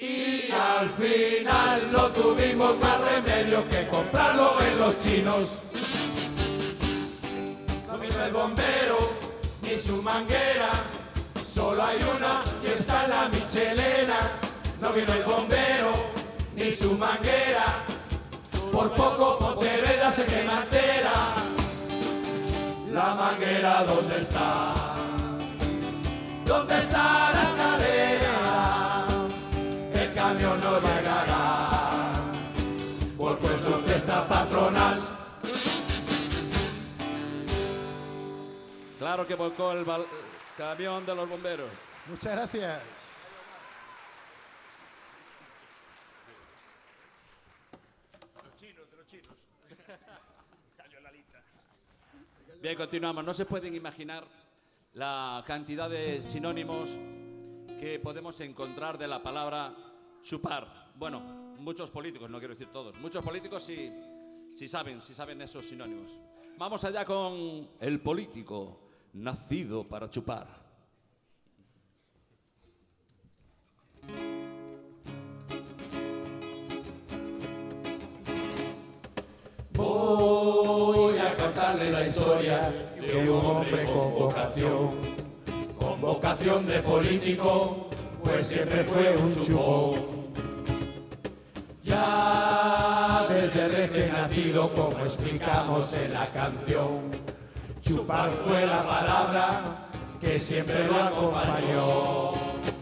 y al final no tuvimos más remedio que comprarlo en los chinos. Ni su manguera, solo hay una y está la Michelena. No vino el bombero ni su manguera, por poco Pontevedra se quema entera. La manguera, ¿dónde está? ¿Dónde está la escalera? Claro que volcó el camión de los bomberos. Muchas gracias. chinos, de los chinos. Cayó la lita. Bien, continuamos. No se pueden imaginar la cantidad de sinónimos que podemos encontrar de la palabra chupar. Bueno, muchos políticos, no quiero decir todos, muchos políticos sí, sí saben, sí saben esos sinónimos. Vamos allá con el político nacido para chupar. Voy a contarle la historia de un hombre con vocación, con vocación de político, pues siempre fue un chupón. Ya desde recién nacido, como explicamos en la canción, chupar fue la palabra que siempre lo acompañó.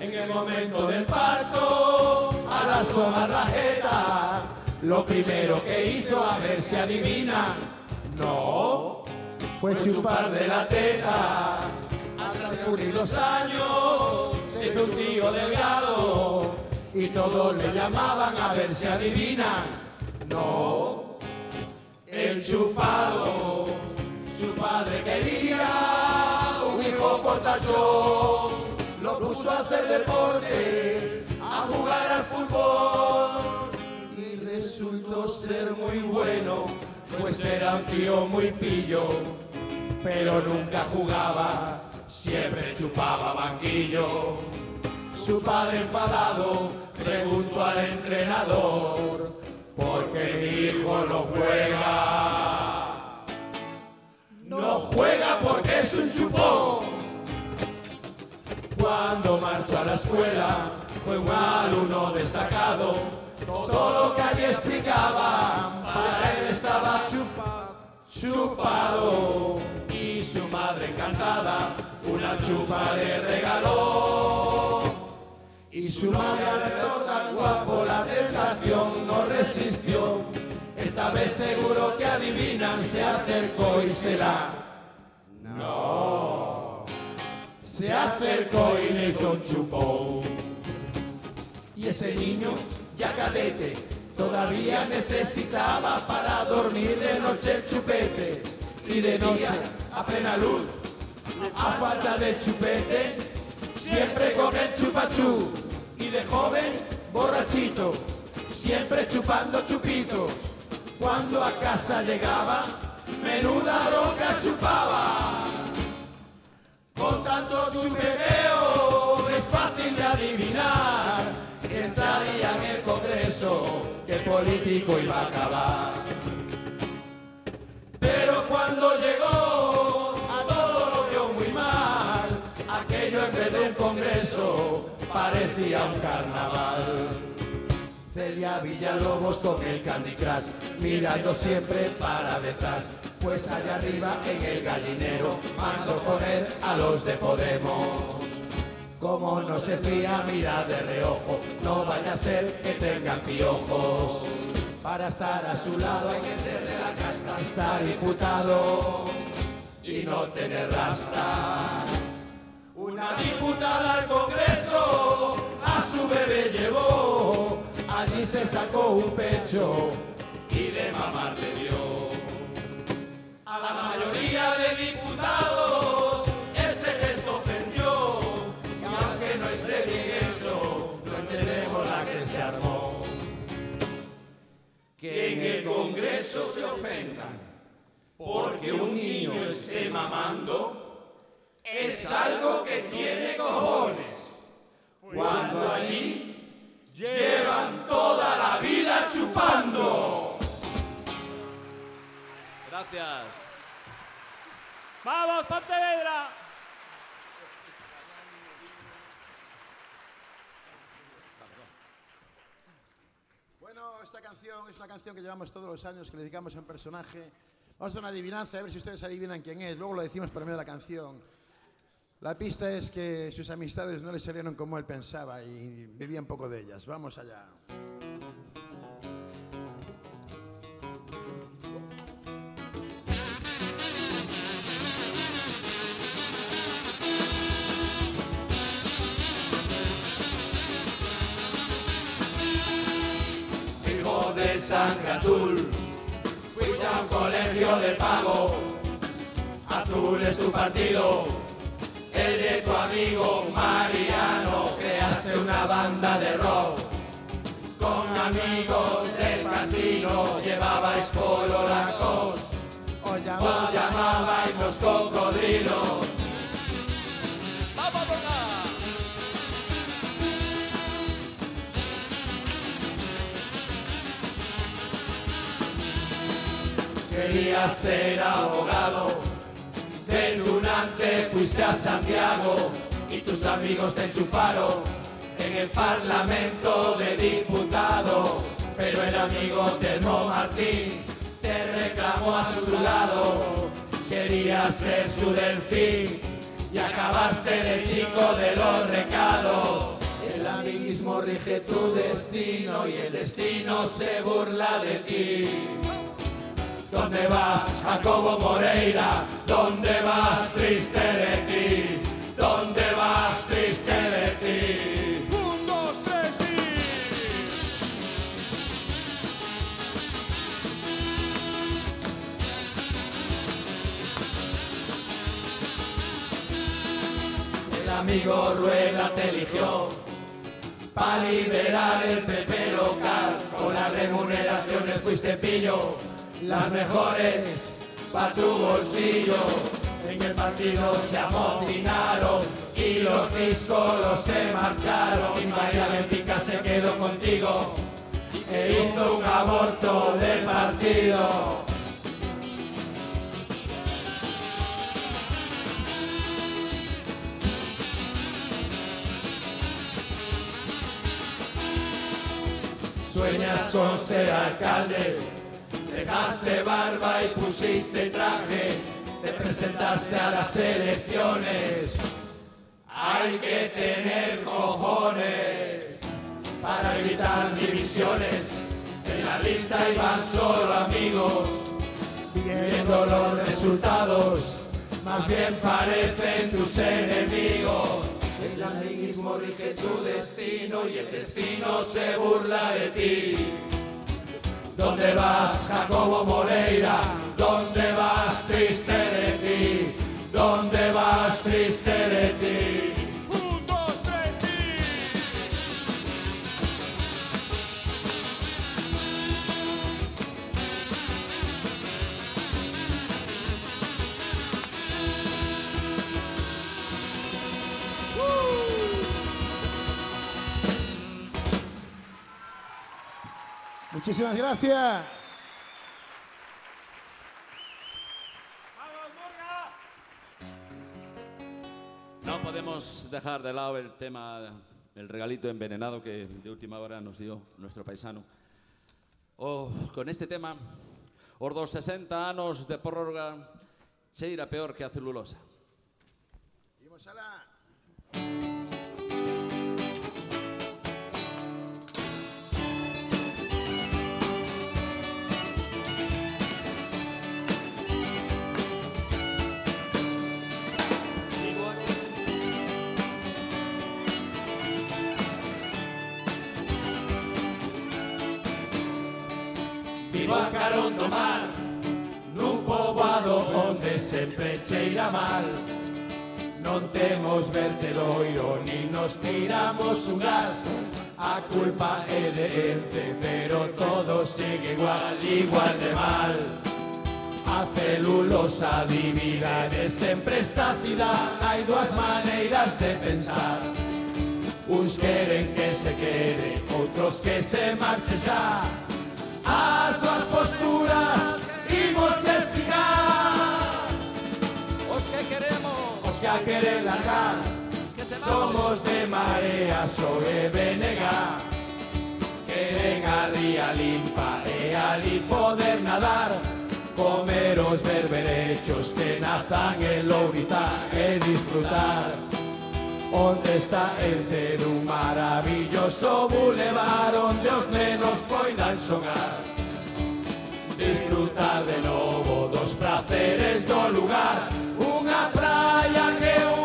En el momento del parto, al asomar la jeta, lo primero que hizo, a ver si adivina, no, fue chupar de la teta. Al transcurrir los años, se hizo un tío delgado y todos le llamaban a ver si adivinan, no, el chupado. Su padre quería un hijo fortachón, lo puso a hacer deporte, a jugar al fútbol y resultó ser muy bueno, pues era un tío muy pillo, pero nunca jugaba, siempre chupaba banquillo. Su padre enfadado preguntó al entrenador, ¿por qué mi hijo no juega? No juega porque es un chupón. Cuando marchó a la escuela fue un alumno destacado. Todo lo que allí explicaba para él estaba chupa, chupado. Y su madre encantada una chupa le regaló. Y su madre al tan guapo la tentación no resistió. Esta vez seguro que adivinan, se acercó y se la... No. Se acercó y le hizo un chupón. Y ese niño, ya cadete, todavía necesitaba para dormir de noche el chupete. Y de día, a plena luz, a falta de chupete, siempre con el chupachú. Y de joven, borrachito, siempre chupando chupitos. Cuando a casa llegaba, menuda roca chupaba. Con tanto chupeteo es fácil de adivinar que estaría en el Congreso, que político iba a acabar. Pero cuando llegó, a todo lo vio muy mal. Aquello en vez de un Congreso parecía un carnaval. Celia Villalobos con el Candy Crush, mirando siempre para detrás. Pues allá arriba en el gallinero mando poner a los de Podemos. Como no se fía, mira de reojo, no vaya a ser que tengan piojos. Para estar a su lado hay que ser de la casta, estar diputado y no tener rasta. Una diputada al Congreso a su bebé llevó, allí se sacó un pecho y de mamar le dio. A la mayoría de diputados este gesto ofendió, y aunque no esté bien eso, no entendemos la que se armó. Que en el Congreso se ofendan porque un niño esté mamando es algo que tiene cojones. Cuando allí llevan toda la vida chupando. Gracias. ¡Vamos, Pontevedra! Bueno, esta canción es una canción que llevamos todos los años, que le dedicamos a un personaje. Vamos a hacer una adivinanza, a ver si ustedes adivinan quién es. Luego lo decimos por medio de la canción. La pista es que sus amistades no le salieron como él pensaba y vivía un poco de ellas. Vamos allá. Hijo de sangre azul. Fuiste a un colegio de pago, azul es tu partido. El de tu amigo Mariano, creaste una banda de rock. Con amigos del casino llevabais polo lacos, os llamabais los cocodrilos. Querías ser abogado, de Lunante fuiste a Santiago y tus amigos te enchufaron en el Parlamento de Diputado. Pero el amigo Telmo Martín te reclamó a su lado, querías ser su delfín y acabaste de chico de los recados. El amiguismo rige tu destino y el destino se burla de ti. ¿Dónde vas, Jacobo Moreira? ¿Dónde vas, triste de ti? ¿Dónde vas, triste de ti? Un, dos, tres El amigo Rueda te eligió para liberar el PP local. Con las remuneraciones fuiste pillo, las mejores para tu bolsillo. En el partido se amotinaron y los discos se marcharon. Y María Bentica se quedó contigo e hizo un aborto de partido. Sueñas con ser alcalde, dejaste barba y pusiste traje, te presentaste a las elecciones. Hay que tener cojones para evitar divisiones. En la lista iban solo amigos, viendo los resultados, más bien parecen tus enemigos. El amiguismo rige tu destino y el destino se burla de ti. ¿Dónde vas, Jacobo Moreira? ¿Dónde vas, triste Muchísimas gracias. No podemos dejar de lado el tema, el regalito envenenado que de última hora nos dio nuestro paisano. Oh, con este tema, os dos 60 anos de prórroga cheira peor que a celulosa. Imos alá. A carón do mar Nun poboado onde sempre cheira mal. Non temos vertedoiro Ni nos tiramos un gas. A culpa é de Ence Pero todo sigue igual, igual de mal. A celulosa divide de sempre esta cidade Hai dúas maneiras de pensar. Uns queren que se quede Outros que se marche xa. Dúas posturas imos explicar Os que queremos Os que a queren largar Somos de Marea sobre BNG Queren a ría limpa e ali poder nadar Comer os berberechos que nazan en Lourizán E disfrutar. Onde está el cedo un maravilloso bulevar Onde os nenos poidan xogar disfrutar de novo dos prazeres do lugar. Unha praia que eu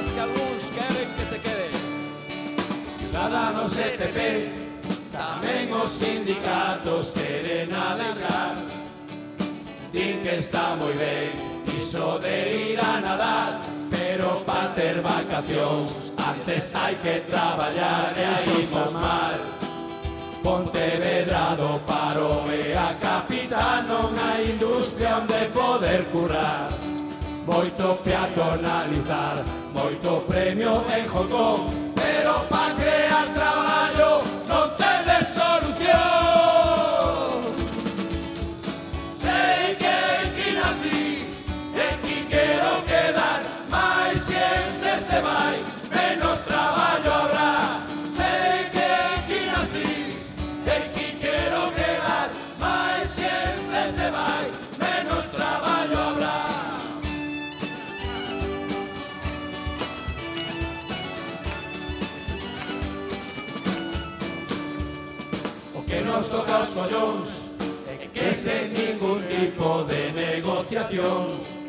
cousas que algúns queren que se quede. Ciudadanos e PP, tamén os sindicatos queren a deixar. Din que está moi ben iso de ir a nadar, pero pa ter vacacións antes hai que traballar e aí vos mal. Pontevedra do paro e a capital non hai industria onde poder currar moito peatonalizar Moito premio en Hong Pero pa crear dos collóns E que sen ningún tipo de negociacións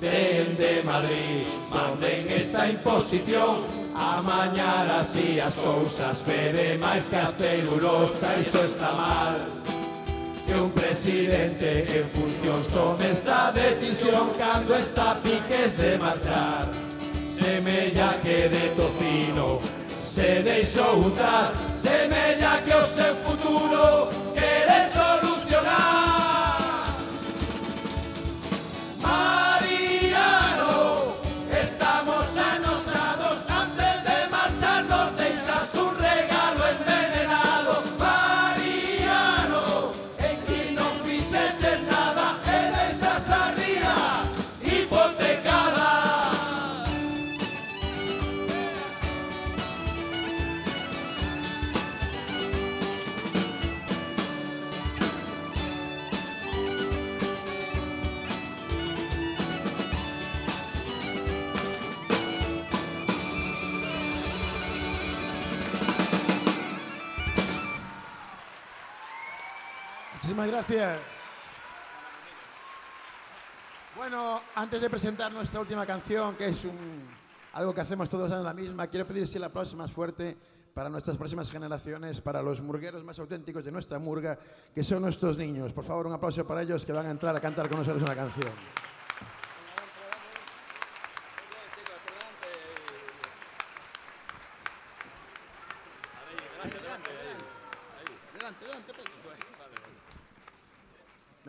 Dende Madrid manden esta imposición. A mañar así as cousas fede máis que a celulosa Iso está mal. Que un presidente en funcións tome esta decisión cando está piques de marchar. Semella que de tocino se deixou untar, semella que o seu futuro Muchísimas gracias. Bueno, antes de presentar nuestra última canción, que es un, algo que hacemos todos años la misma, quiero pedir si el aplauso más fuerte para nuestras próximas generaciones, para los murgueros más auténticos de nuestra murga, que son nuestros niños. Por favor, un aplauso para ellos que van a entrar a cantar con nosotros una canción.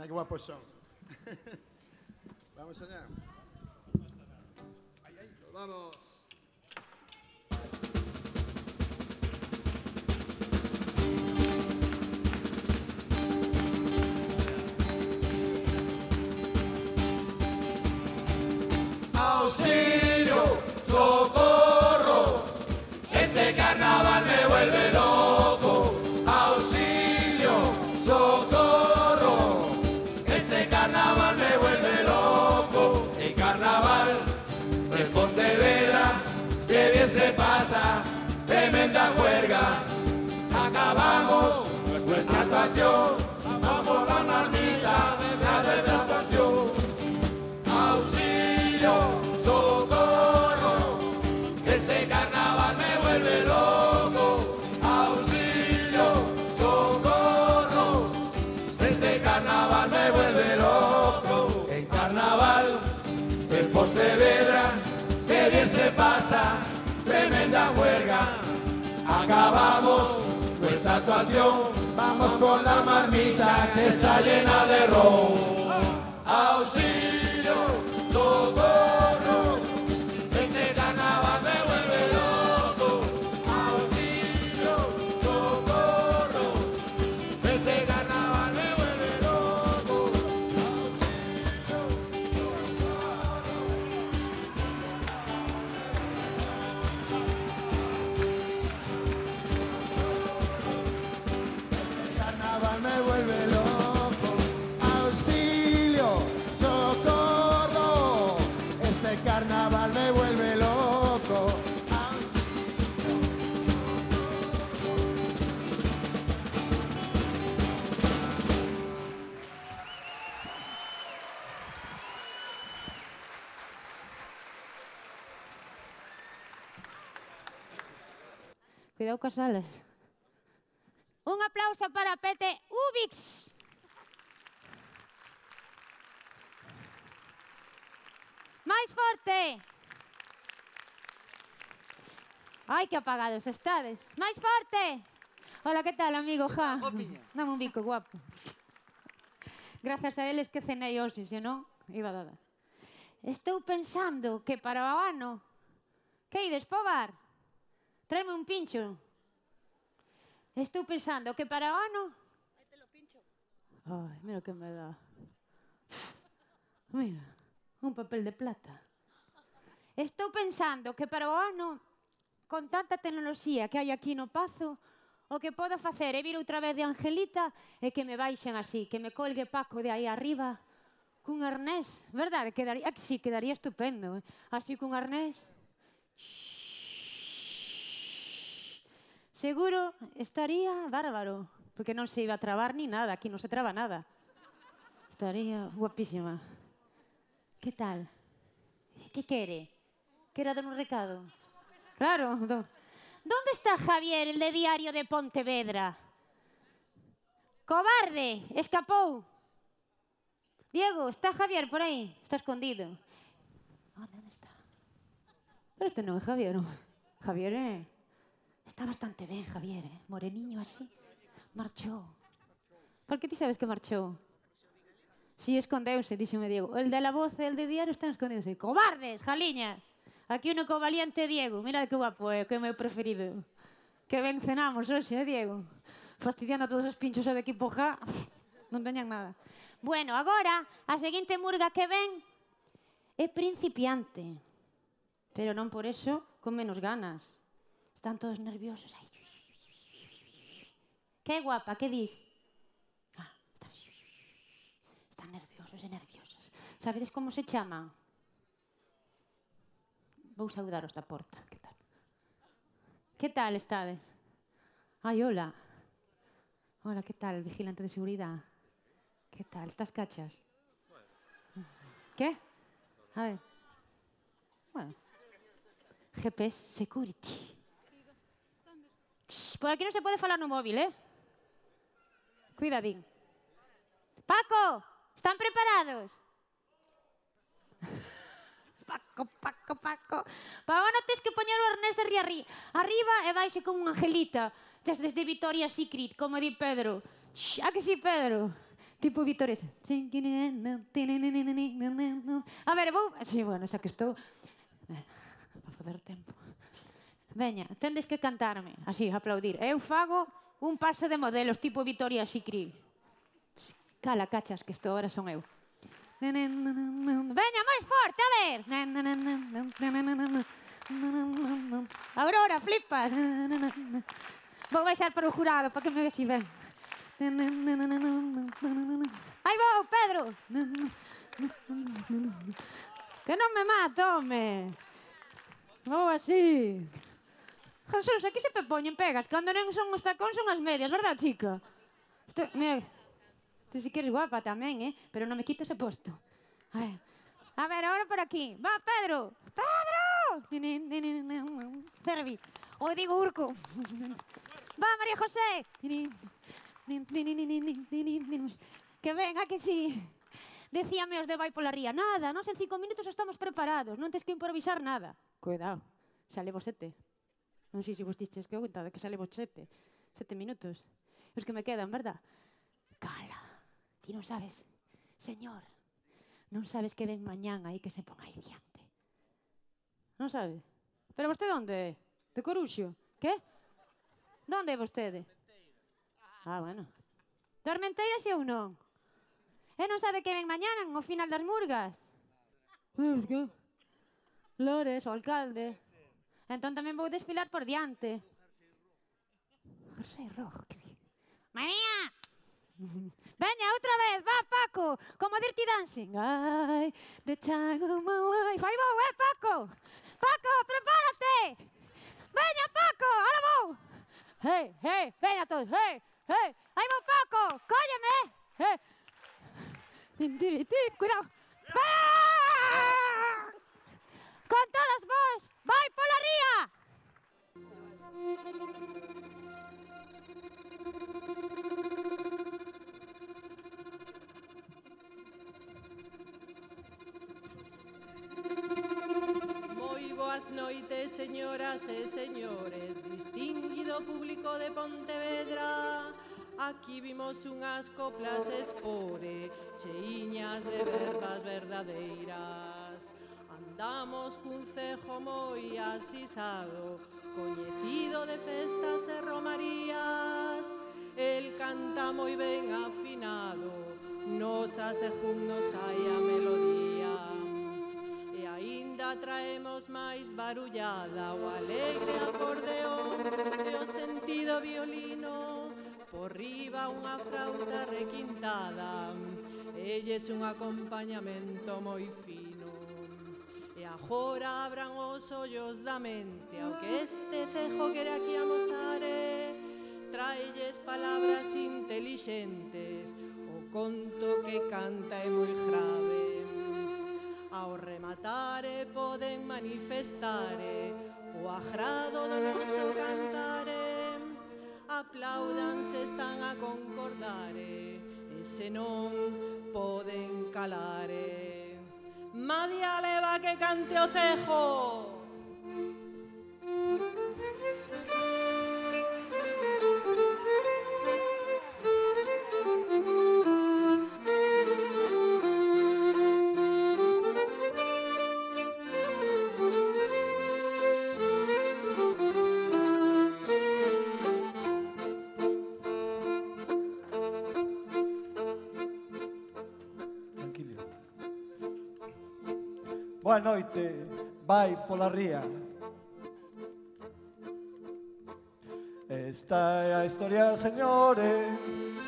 Qué guapos son. <laughs> Vamos allá. Vamos. Auxilio, socorro, este carnaval me vuelve loco. Pasa, tremenda huelga. Acabamos nuestra actuación, vamos con la marmita que está llena de ron. Cuidado cas alas. Un aplauso para Pete Ubix. Máis forte. Ai, que apagados estades. Máis forte. Hola, que tal, amigo? Ja. Dame un bico, guapo. Gracias a eles que cenei hoxe, senón iba dada. Estou pensando que para o ano que ides pobar? Traeme un pincho. Estou pensando que para o ano... Aí te lo pincho. Ai, mira que me dá. Mira, un papel de plata. Estou pensando que para o ano, con tanta tecnoloxía que hai aquí no Pazo, o que podo facer é vir outra vez de Angelita e que me baixen así, que me colgue Paco de aí arriba cun arnés, verdade? Quedaría, sí, quedaría estupendo, eh? así cun arnés. Shhh. Seguro estaría bárbaro, porque non se iba a trabar ni nada, aquí non se traba nada. Estaría guapísima. Que tal? Que quere? Quero dar un recado? Claro. ¿Dónde está Javier, el de Diario de Pontevedra? ¡Cobarde! ¡Escapou! Diego, ¿está Javier por aí? Está escondido. ¿Dónde está? Pero este non é Javier. Javier é... Está bastante ben, Javier, eh? moreniño así. Marchou. Por que ti sabes que marchou? Si escondeuse, díxome Diego. El de la voz e el de diario están escondeuse. Cobardes, jaliñas. Aquí uno co valiente Diego. Mira que guapo é, eh? que é o meu preferido. Que ben cenamos hoxe, eh, Diego. Fastidiando a todos os pinchos do equipo ja. <laughs> Non teñan nada. Bueno, agora, a seguinte murga que ven é principiante. Pero non por eso con menos ganas. Están todos nerviosos aí. Que guapa, que dis? Ah, están, están nerviosos e nerviosas. Sabedes como se chaman? Vou saudaros da porta. Que tal? Que tal estades? Ai, hola. Hola, que tal, vigilante de seguridade? Que tal? Estás cachas? Que? A ver. Bueno. GPS Security. Ch, por aquí non se pode falar no móvil, eh? Cuidadín. Paco, están preparados? <laughs> Paco, Paco, Paco. Paco, non tens que poñer o arnés arri, arriba e baixe como unha angelita desde de Victoria Secret, como di Pedro. Shh, a que si, sí, Pedro? Tipo Victoria. A ver, vou... Sí, bueno, xa que estou... Eh, para foder tempo veña, tendes que cantarme, así, aplaudir. Eu fago un pase de modelos tipo Vitoria Sicri. Cala, cachas, que isto ahora son eu. Veña, máis forte, a ver. Aurora, flipa. Vou baixar para o jurado, para que me vexi ben. Aí vou, Pedro. Que non me mata, home. Vou así. Jesús, aquí se poñen pegas. Cando non son os tacóns son as medias, verdad, chica? Isto, mira, tú si queres que eres guapa tamén, eh? Pero non me quito ese posto. A ver, a ver, ahora por aquí. Va, Pedro! Pedro! Cervi. O digo Urco. Va, María José! Que venga, que sí. Decíame os de vai pola ría. Nada, nós en cinco minutos estamos preparados. Non tens que improvisar nada. Cuidado, xa levo sete. Non sei se vos diches que conta que sale vos sete. Sete minutos. Os que me quedan, verdad? Cala, ti non sabes, señor, non sabes que ven mañán aí que se pon aí diante. Non sabe? Pero vostede onde é? De Coruxo? Que? Donde é vostede? Ah, bueno. De xe ou non? E non sabe que ven mañán ao final das murgas? Lores, o alcalde. Entón tamén vou desfilar por diante. Jersey rojo, que? María! <laughs> Veña, outra vez, va, Paco! Como Dirty Dancing. Ai, the child of my life. Aí vou, eh, Paco! Paco, prepárate! Veña, Paco, ahora vou! Hey, hey, veña todos, hey, hey! Aí vou, Paco, cólleme! Hey. Cuidado! Ah! Con todas vos, Vai pola ría! Moi boas noites, señoras e señores, distinguido público de Pontevedra. Aquí vimos unhas coplas espore, cheiñas de verbas verdadeiras. Andamos cun cejo moi asisado Coñecido de festas e romarías. El canta moi ben afinado Nos asejun juntos hai a melodía. E aínda traemos máis barullada O alegre acordeón e o sentido violino. Por riba unha frauta requintada Elles un acompañamento moi fino agora abran os ollos da mente ao que este cejo quere aquí amosare eh, trailles palabras intelixentes o conto que canta é moi grave. Ao rematar eh, poden manifestar eh, o agrado do noso cantar aplaudanse están a concordar e se non poden calare Madia leva que cante o Boa noite, vai pola ría. Esta é a historia, señores,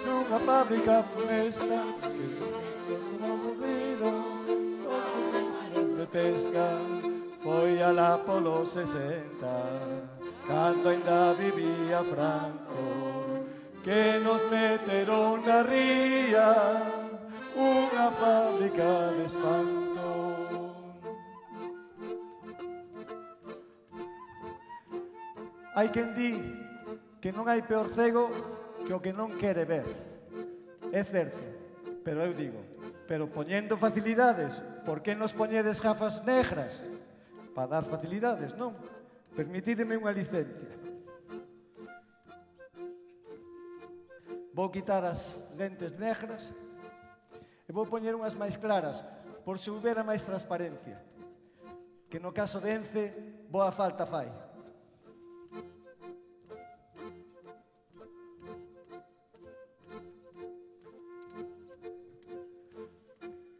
dunha fábrica funesta que aburrido de pesca foi alá polo 60 cando ainda vivía Franco que nos meteron na ría unha fábrica de espanto Hai quen di que non hai peor cego que o que non quere ver. É certo, pero eu digo, pero poñendo facilidades, por que nos poñedes gafas negras? Para dar facilidades, non? Permitídeme unha licencia. Vou quitar as lentes negras e vou poñer unhas máis claras, por se houbera máis transparencia. Que no caso de Ence, boa falta fai.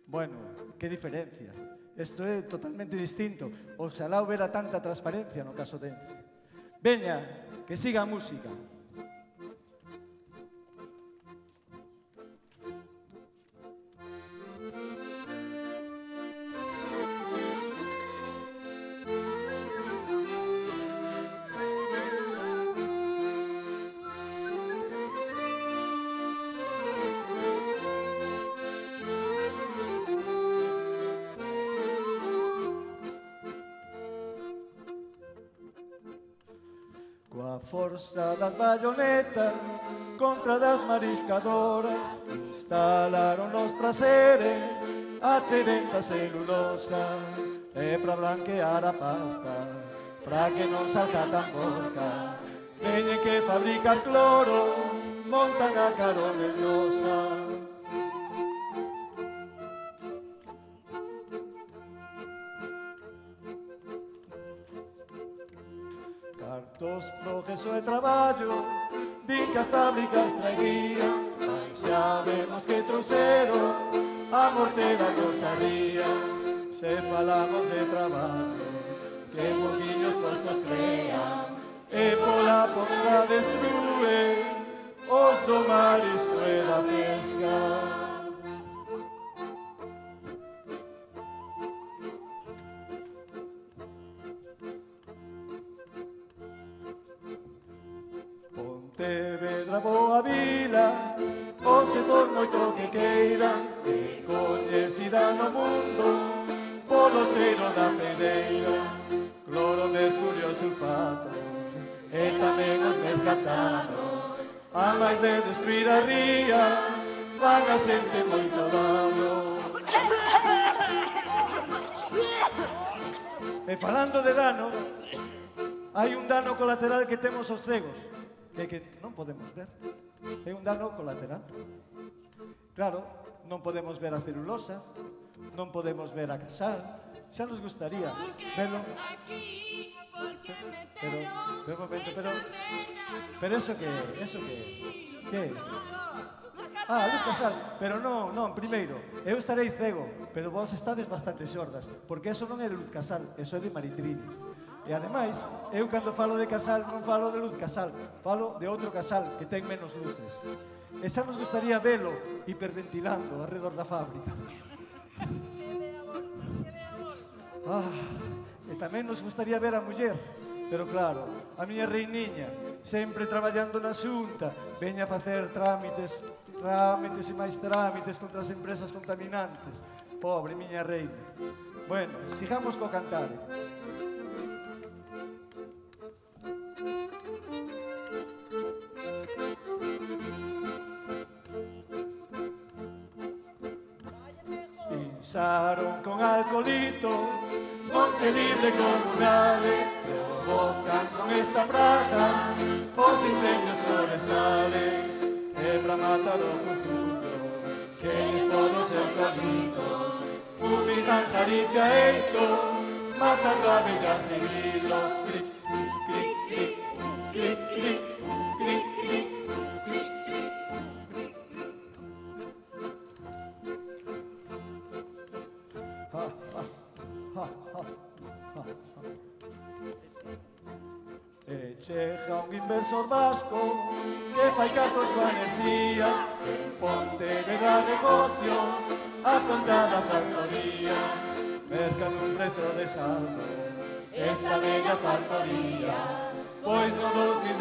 Bueno, que diferencia. Isto é totalmente distinto. Oxalá houbera tanta transparencia no caso de Ence. Veña, que siga a música. Coa forza das bayonetas contra das mariscadoras instalaron os prazeres a cherenta celulosa pra blanquear a pasta pra que non salga tan boca teñen que fabricar cloro montan a caro nerviosa Cartos, progreso e traballo Din que as fábricas traerían que trouxeron A morte da nosa Se falamos de traballo Que poquinhos postos crean. E pola ponga destrue Os do marisco e da pesca todos os cegos, que, que non podemos ver. É un dano colateral. Claro, non podemos ver a celulosa, non podemos ver a casal, xa nos gustaría verlo. Pero, pero un momento, pero, pero eso que, eso que, que é? Ah, Luz Casal, pero non, non, primeiro, eu estarei cego, pero vos estades bastante xordas, porque eso non é de Luz Casal, eso é de Maritrini. E ademais, eu cando falo de Casal non falo de Luz Casal, falo de outro Casal que ten menos luces. E xa nos gustaría velo hiperventilando alrededor da fábrica. Ah, e tamén nos gustaría ver a muller, pero claro, a miña reiniña, sempre traballando na xunta, veña a facer trámites, trámites e máis trámites contra as empresas contaminantes. Pobre miña reina. Bueno, sigamos co cantar Usaron con alcoholito, monte libre comunales, pero con esta plata, porcenteños forestales, hebra mataron con tuyo, que todos sean canitos, fumigan caricia esto, matando a vegas y grilos, Chega un inversor vasco que fai cartos coa enerxía Pontevedra negocio a contada factoría Mercan un prezo de saldo esta bella factoría Pois no 2018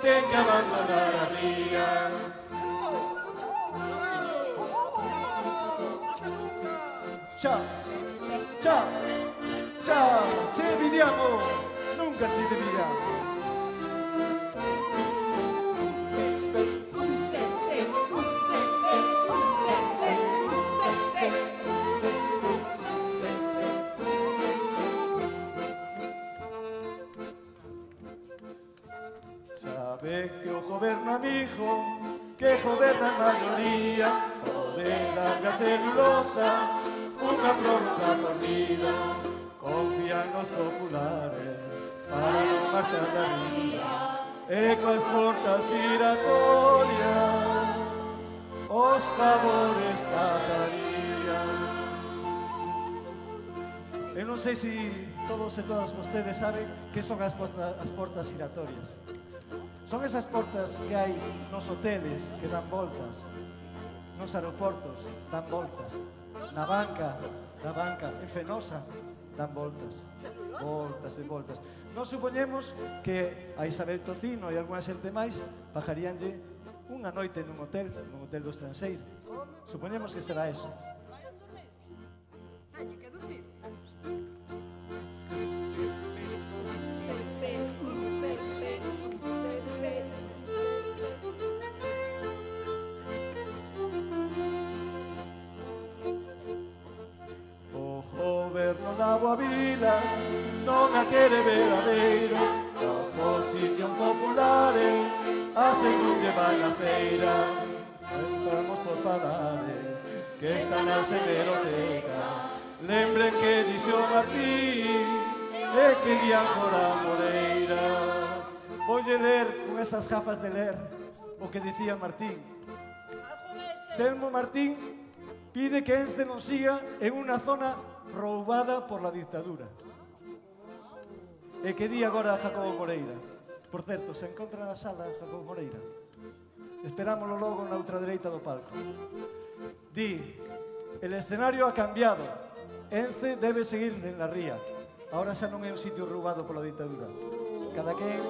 ten que abandonar a ría Chao, chao, chao, che vidiamo! nunca ci dividiamo. Sabe que o governa mijo, que governa a mayoría, modela la celulosa, una prórroga corrida, confía en los populares para non marchar da ría e coas portas giratorias os favores pagarían Eu non sei se todos e todas vostedes saben que son as portas, as portas giratorias. Son esas portas que hai nos hoteles que dan voltas, nos aeroportos dan voltas, na banca, na banca, en Fenosa dan voltas, voltas e voltas. Nos supoñemos que a Isabel Tocino e algunha xente máis bajaríanlle unha noite nun hotel, nun hotel do estranxeiro. Supoñemos que será eso. O goberno da Boa Vila non a quere veradeiro A oposición popular A un que van a feira. Estamos por falar Que está na hemerotecas Lembren que dixo Martín E que día fora Moreira. Voulle ler con esas gafas de ler O que dicía Martín. Telmo Martín pide que Ence non siga en unha zona roubada por la dictadura. E que di agora Jacobo Moreira. Por certo, se encontra na sala Jacobo Moreira. Esperámolo logo na outra dereita do palco. Di, el escenario ha cambiado. Ence debe seguir en la ría. Ahora xa non é un sitio roubado pola ditadura. Cada quen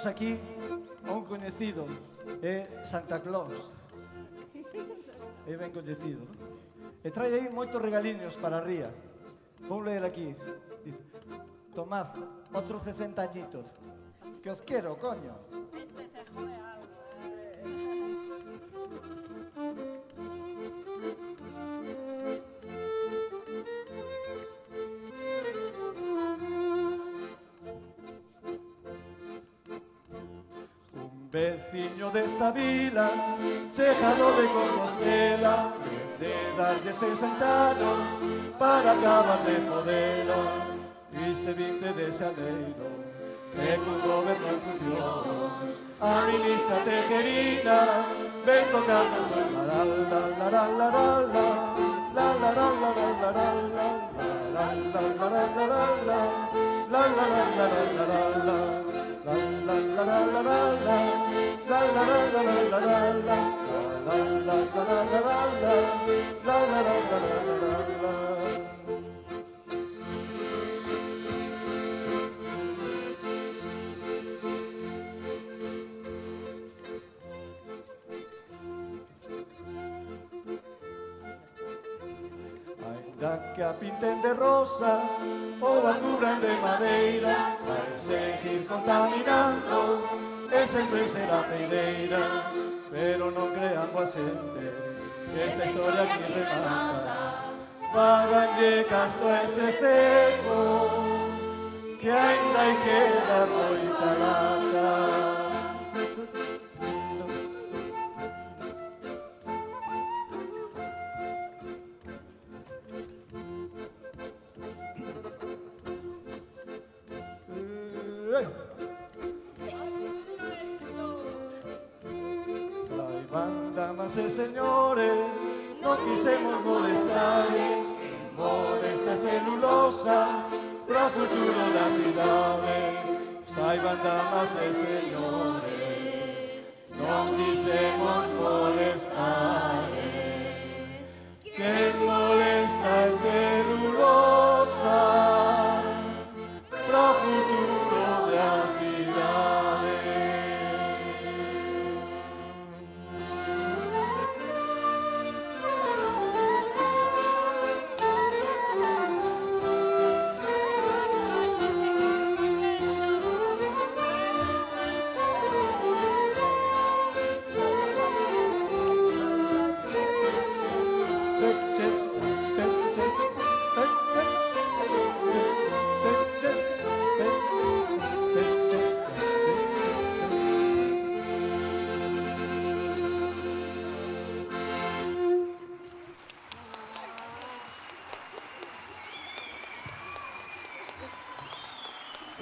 temos aquí a un coñecido, é Santa Claus. É ben coñecido, non? E trae aí moitos regaliños para a ría. Vou ler aquí. Dice, Tomad, outros 60 añitos. Que os quero, coño. Veciño desta vila Chegado de Compostela De darlle 60 anos Para acabar de fodela Viste 20 de xaneiro E cun goberno Tejerina Ven tocando La la la la la la la la La la la la la la la la La la la la la la la La la la la la la la la La la la la la la la La la la la la la la la La la la la la la la La la la la la la la pinten de rosa ou a cubran de madeira vai seguir contaminando e sempre será peideira pero non crean coa xente que esta historia aquí remata. Fáganlle casto a este cego que ainda hai que dar moita e señores, non quisemos molestar. Quen molesta celulosa pro futuro da cidade Saiban, damas e señores, non quisemos molestar. Quen molesta é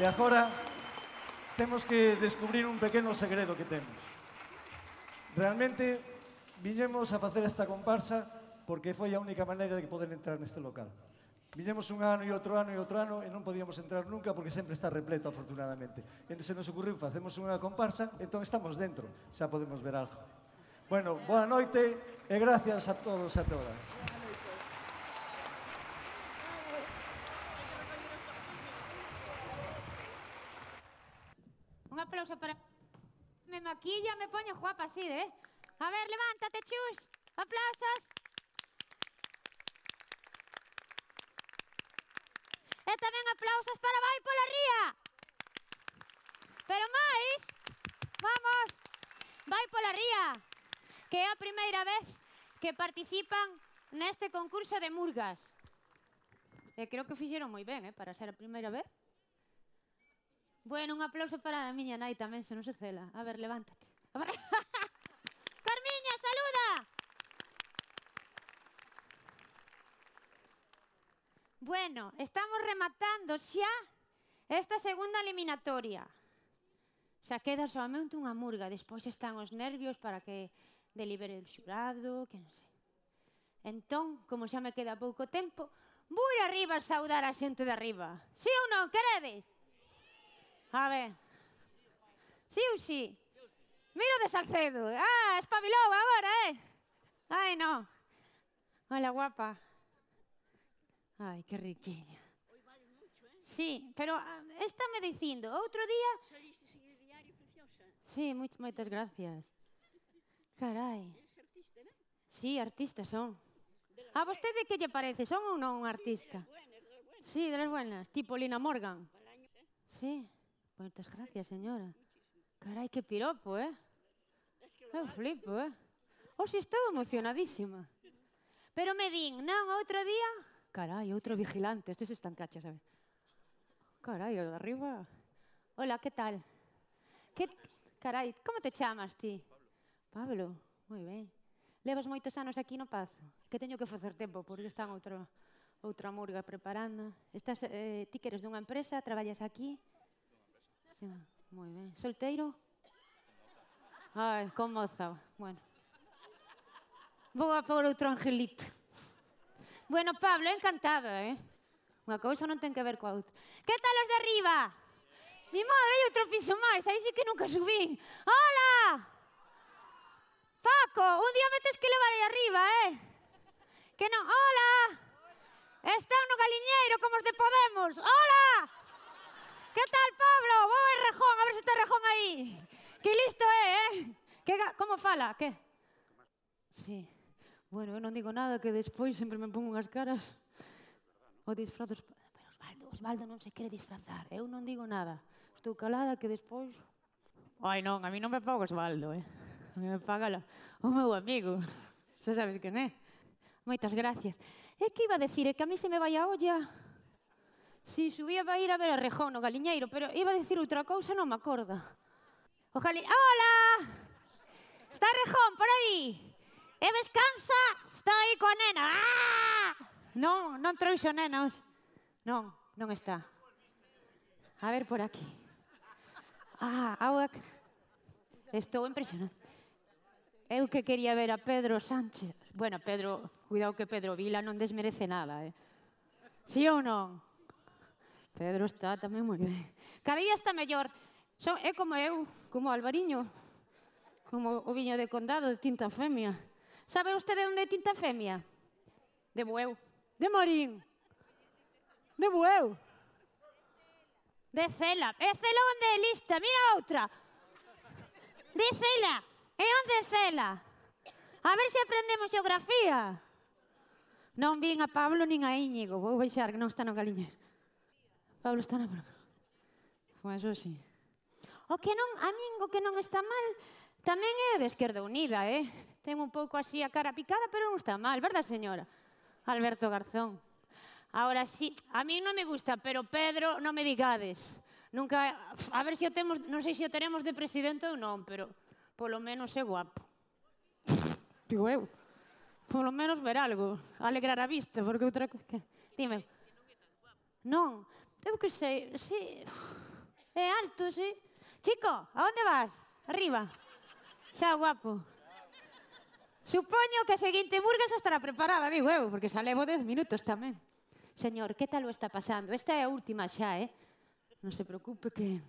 agora temos que descubrir un pequeno segredo que temos. Realmente viñemos a facer esta comparsa porque foi a única maneira de que poder entrar neste local. Viñemos un ano e outro ano e outro ano e non podíamos entrar nunca porque sempre está repleto, afortunadamente. E se nos ocurriu, facemos unha comparsa, entón estamos dentro, xa podemos ver algo. Bueno, boa noite e gracias a todos e a todas. aquí ya me poño guapa así, eh? A ver, levántate, chus. Aplausos. Eh, e tamén aplausos para Vai pola Ría. Pero máis, vamos, Vai pola Ría, que é a primeira vez que participan neste concurso de murgas. E creo que fixeron moi ben, eh, para ser a primeira vez. Bueno, un aplauso para a miña nai tamén, se non se cela. A ver, levántate. A ver. <laughs> Carmiña, saluda! Bueno, estamos rematando xa esta segunda eliminatoria. Xa queda solamente unha murga, despois están os nervios para que delibere o xurado, que non sei. Entón, como xa me queda pouco tempo, vou ir arriba a saudar a xente de arriba. Si ¿Sí ou non, queredes? A ver. Sí ou sí? Miro de Salcedo. Ah, espabilou agora, eh? Ai, no. Hola, guapa. Ai, que riquiña. Sí, pero ah, estáme dicindo, outro día... Sí, moi, moitas gracias. Carai. Sí, artistas son. A vostede que lle parece? Son ou non un artista? Sí, de las buenas. Tipo Lina Morgan. Sí. Moitas gracias, señora. Carai, que piropo, eh? Eu flipo, eh? Oh, Oxe, estaba emocionadísima. Pero me din, non, outro día... Carai, outro vigilante, estes están cachas, sabe? Carai, o de arriba... Hola, que tal? Que... Carai, como te chamas ti? Pablo. Pablo, moi ben. Levas moitos anos aquí no Pazo. Que teño que facer tempo, porque están outro, outra murga preparando. Estás, eh, ti que eres dunha empresa, traballas aquí... Sí, moi ben. Solteiro? Ai, con moza, bueno. Vou a por outro angelito. Bueno, Pablo, encantada, eh? Unha cousa non ten que ver coa outra. Que tal os de arriba? Mi madre, hai outro piso máis, aí sí que nunca subín. Hola! Paco, un día me tes que levar aí arriba, eh? Que non, hola! Están no galiñeiro como os de Podemos. Hola! Que tal, Pablo? Vou a Rejón, a ver se está Rejón aí. Que listo é, eh? eh. Que, como fala? Que? Sí. Bueno, eu non digo nada que despois sempre me pongo unhas caras. O disfrazo... Pero Osvaldo, Osvaldo non se quere disfrazar. Eh. Eu non digo nada. Estou calada que despois... Ai, non, a mí non me paga Osvaldo, eh? A mí me paga la... o meu amigo. Xa sabes que é. Moitas gracias. Eh, é que iba a decir, é que a mí se me vai a olla... Si, subía para ir a ver a Rejón, no Galiñeiro, pero iba a dicir outra cousa, non me acorda. O Gali... Hola! Está Rejón por aí? E ¿Eh, descansa, está aí coa nena. ¡Ah! Non, non trouxo nenos. Non, non está. A ver por aquí. Ah, agua... Estou impresionado. Eu que quería ver a Pedro Sánchez. Bueno, Pedro, cuidado que Pedro Vila non desmerece nada, eh. Sí ou non? Pedro está tamén moi ben. <laughs> Cada día está mellor. Son, é como eu, como Alvariño, como o viño de condado de tinta femia. Sabe vostede onde é tinta femia? De Bueu. De Morín. De Bueu. De Cela. É Cela onde é lista. Mira outra. De Cela. É onde é Cela. A ver se aprendemos geografía. Non vin a Pablo nin a Íñigo. Vou baixar que non está no galiñero. Pablo está na broma. Con eso sí. O que non, a min o que non está mal tamén é de Esquerda Unida, eh? Ten un pouco así a cara picada, pero non está mal, verdad, señora? Alberto Garzón. Ahora sí, a mí non me gusta, pero Pedro, non me digades. Nunca, a ver se si o temos, non sei se o teremos de presidente ou non, pero polo menos é guapo. <laughs> Digo eu. Polo menos ver algo, alegrar a vista, porque outra que Dime. Non, Eu que sei, sí. É alto, sí. Chico, a onde vas? Arriba. Xa, guapo. Supoño que a seguinte murga xa estará preparada, digo eu, eh, porque xa levo 10 minutos tamén. Señor, que tal o está pasando? Esta é a última xa, eh? Non se preocupe que...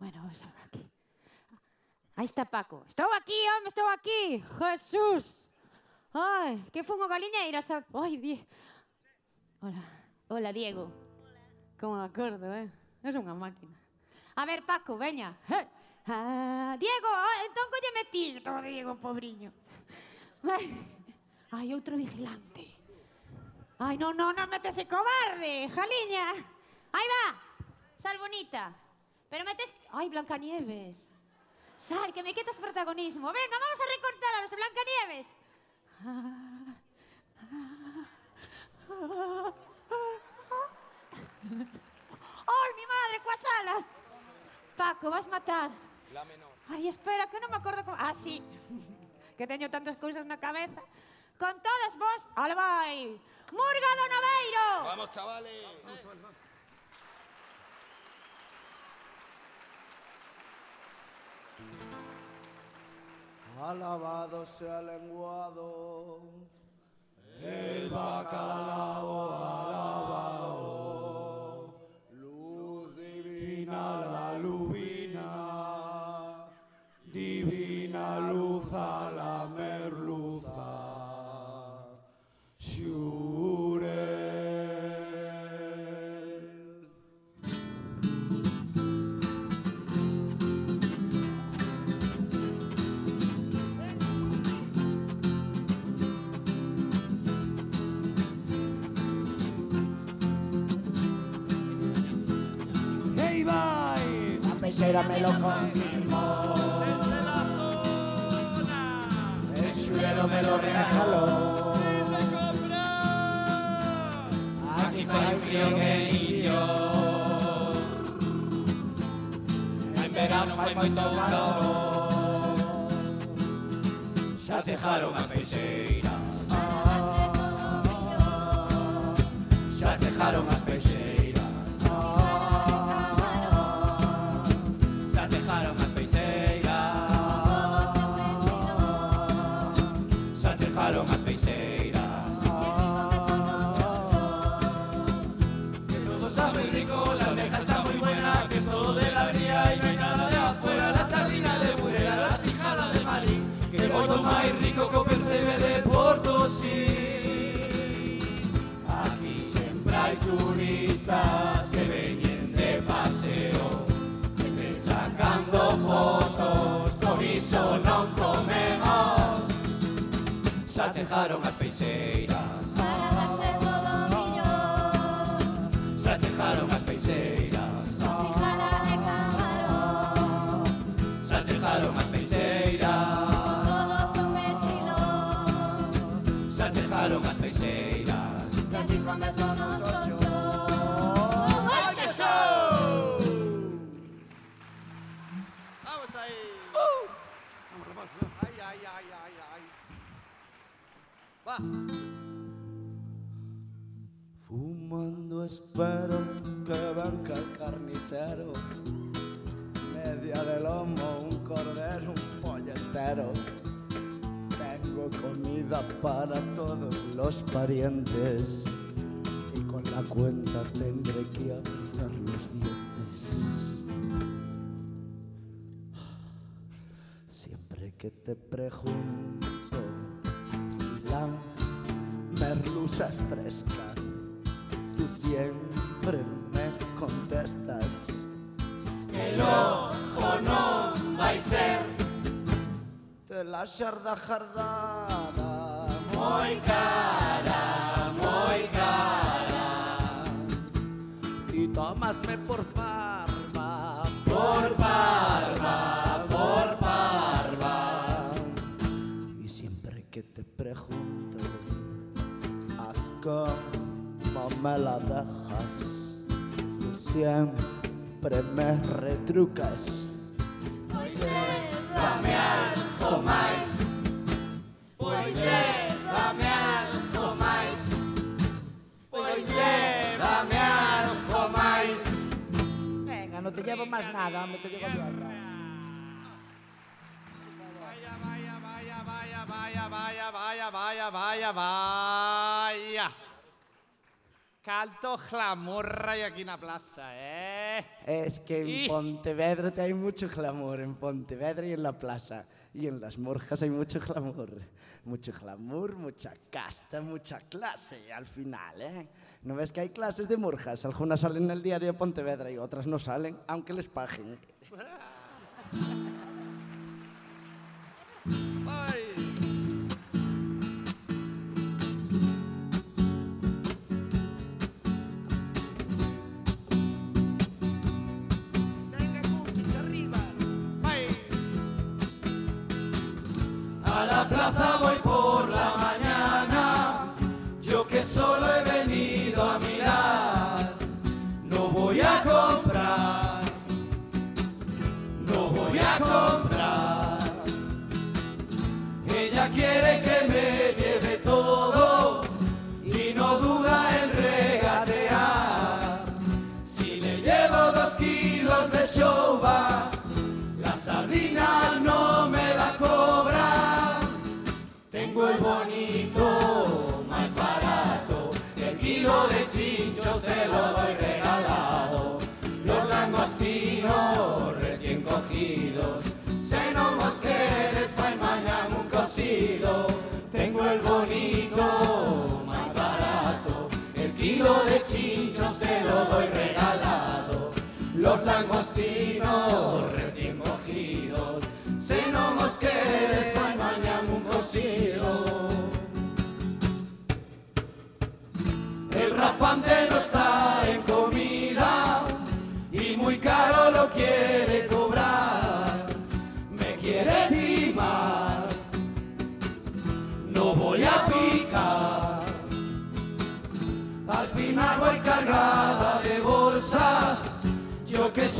Bueno, vamos a aquí. Aí está Paco. Estou aquí, home, estou aquí. Jesús. Ai, que fun o galiñeira. Ai, die... Hola. Hola, Diego. Como me acordo, eh? Es unha máquina. A ver, Paco, veña. Eh. Ah, Diego, ah, entón colleme ti. Oh, Diego, pobriño. Ai, outro vigilante. Ai, non, non, non metese cobarde, jaliña. Aí va, sal bonita. Pero metes... Ai, Blancanieves. Sal, que me quitas protagonismo. Venga, vamos a recortar a los Blancanieves. <laughs> ¡Ay, mi madre, cuas alas! Paco, vas matar. La menor. Ai, espera, que non me acordo como... Ah, sí. <laughs> que teño tantas cousas na cabeza. Con todas vos, ala vai. Murga do Naveiro. Vamos, chavales. Alabado sea el lenguado, el bacalao alabao, divina peixera me lo confirmó. El chulero me lo regaló. Aquí fai frío que indios. En verano fai moito calor. Xa chejaron as peixeiras. Xa chejaron as peixeiras. Máis rico percebe de Portosí. Aquí sempre hai turistas que veñen de paseo, sempre sacando fotos, por iso non comemos. Xa chejaron as. Fumando espero que venga el carnicero. Media de lomo, un cordero, un pollo entero. Tengo comida para todos los parientes. Y con la cuenta tendré que apretar los dientes. Siempre que te pregunto si la merluza es fresca, tú siempre me contestas. El ojo non vai ser de la xarda jardada. moi cara, moi cara. y tomasme por parva, a cómo me la dejas, tú siempre me retrucas. Llévame algo máis. Pois llévame algo máis. Pois llévame algo máis. Venga, no te llevo más nada, me te llevo mierda. Vaya, vaya, vaya, vaya, vaya, vaya, vaya. Calto glamorra hay aquí en la plaza, eh. Es que en Y- Pontevedra te hay mucho glamour, en Pontevedra y en la plaza. Y en las morjas hay mucho glamour. Mucho glamour, mucha casta, mucha clase al final, ¿eh? ¿No ves que hay clases de morjas? Algunas salen en el diario de Pontevedra y otras no salen, aunque les paguen. <laughs> A la plaza voy por la mañana, yo que solo quiere que me lleve todo y no duda en regatear. Si le llevo dos kilos de showba, la sardina no me la cobra. Tengo el bonito más barato, el kilo de chinchos te lo doy regalado. Los langostinos recién cogidos, se no mosqueres, fai mañana un cocido. Tengo el bonito más barato, el kilo de chinchos te lo doy regalado. Los langostinos recién cogidos, se no mosqueres, fai mañana un cocido. El rapante no está en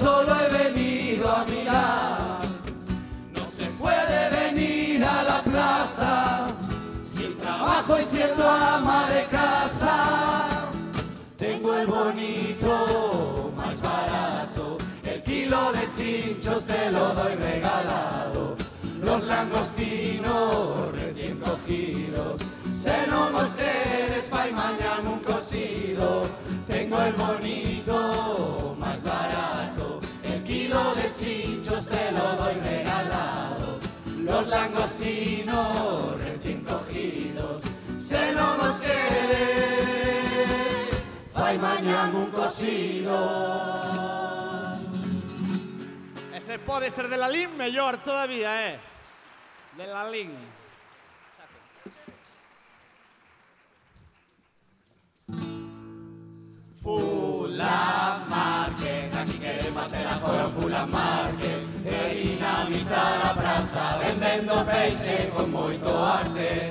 solo he venido a mirar. No se puede venir a la plaza sin trabajo y siendo ama de casa. Tengo el bonito más barato, el kilo de chinchos te lo doy regalado. Los langostinos recién cogidos, se no mosqueres, fai mañana un cocido. Tengo el bonito chinchos te lo doy regalado. Los langostinos recién cogidos, se no mosqueres, fai mañana un cocido. E se pode ser de la LIN, mellor todavía, eh. De la LIN. Fula Market, aquí queremos facer agora Fula Market E dinamizar a praza vendendo peixe con moito arte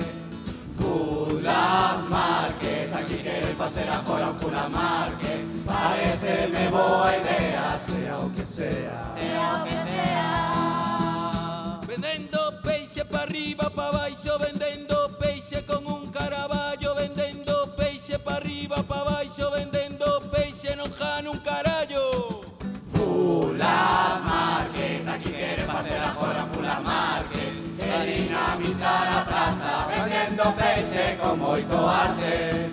Fula Market, aquí queremos facer agora Fula Market Pareceme boa idea, sea o que sea Sea o que sea Vendendo peixe pa arriba, pa baixo, vendendo peixe con un caraballo, vendendo peixe pa arriba, pa baixo, vendendo Fulla Market, aquí queremos facer afora Fulla Market E dinamizar a praza vendendo peixe con moito arte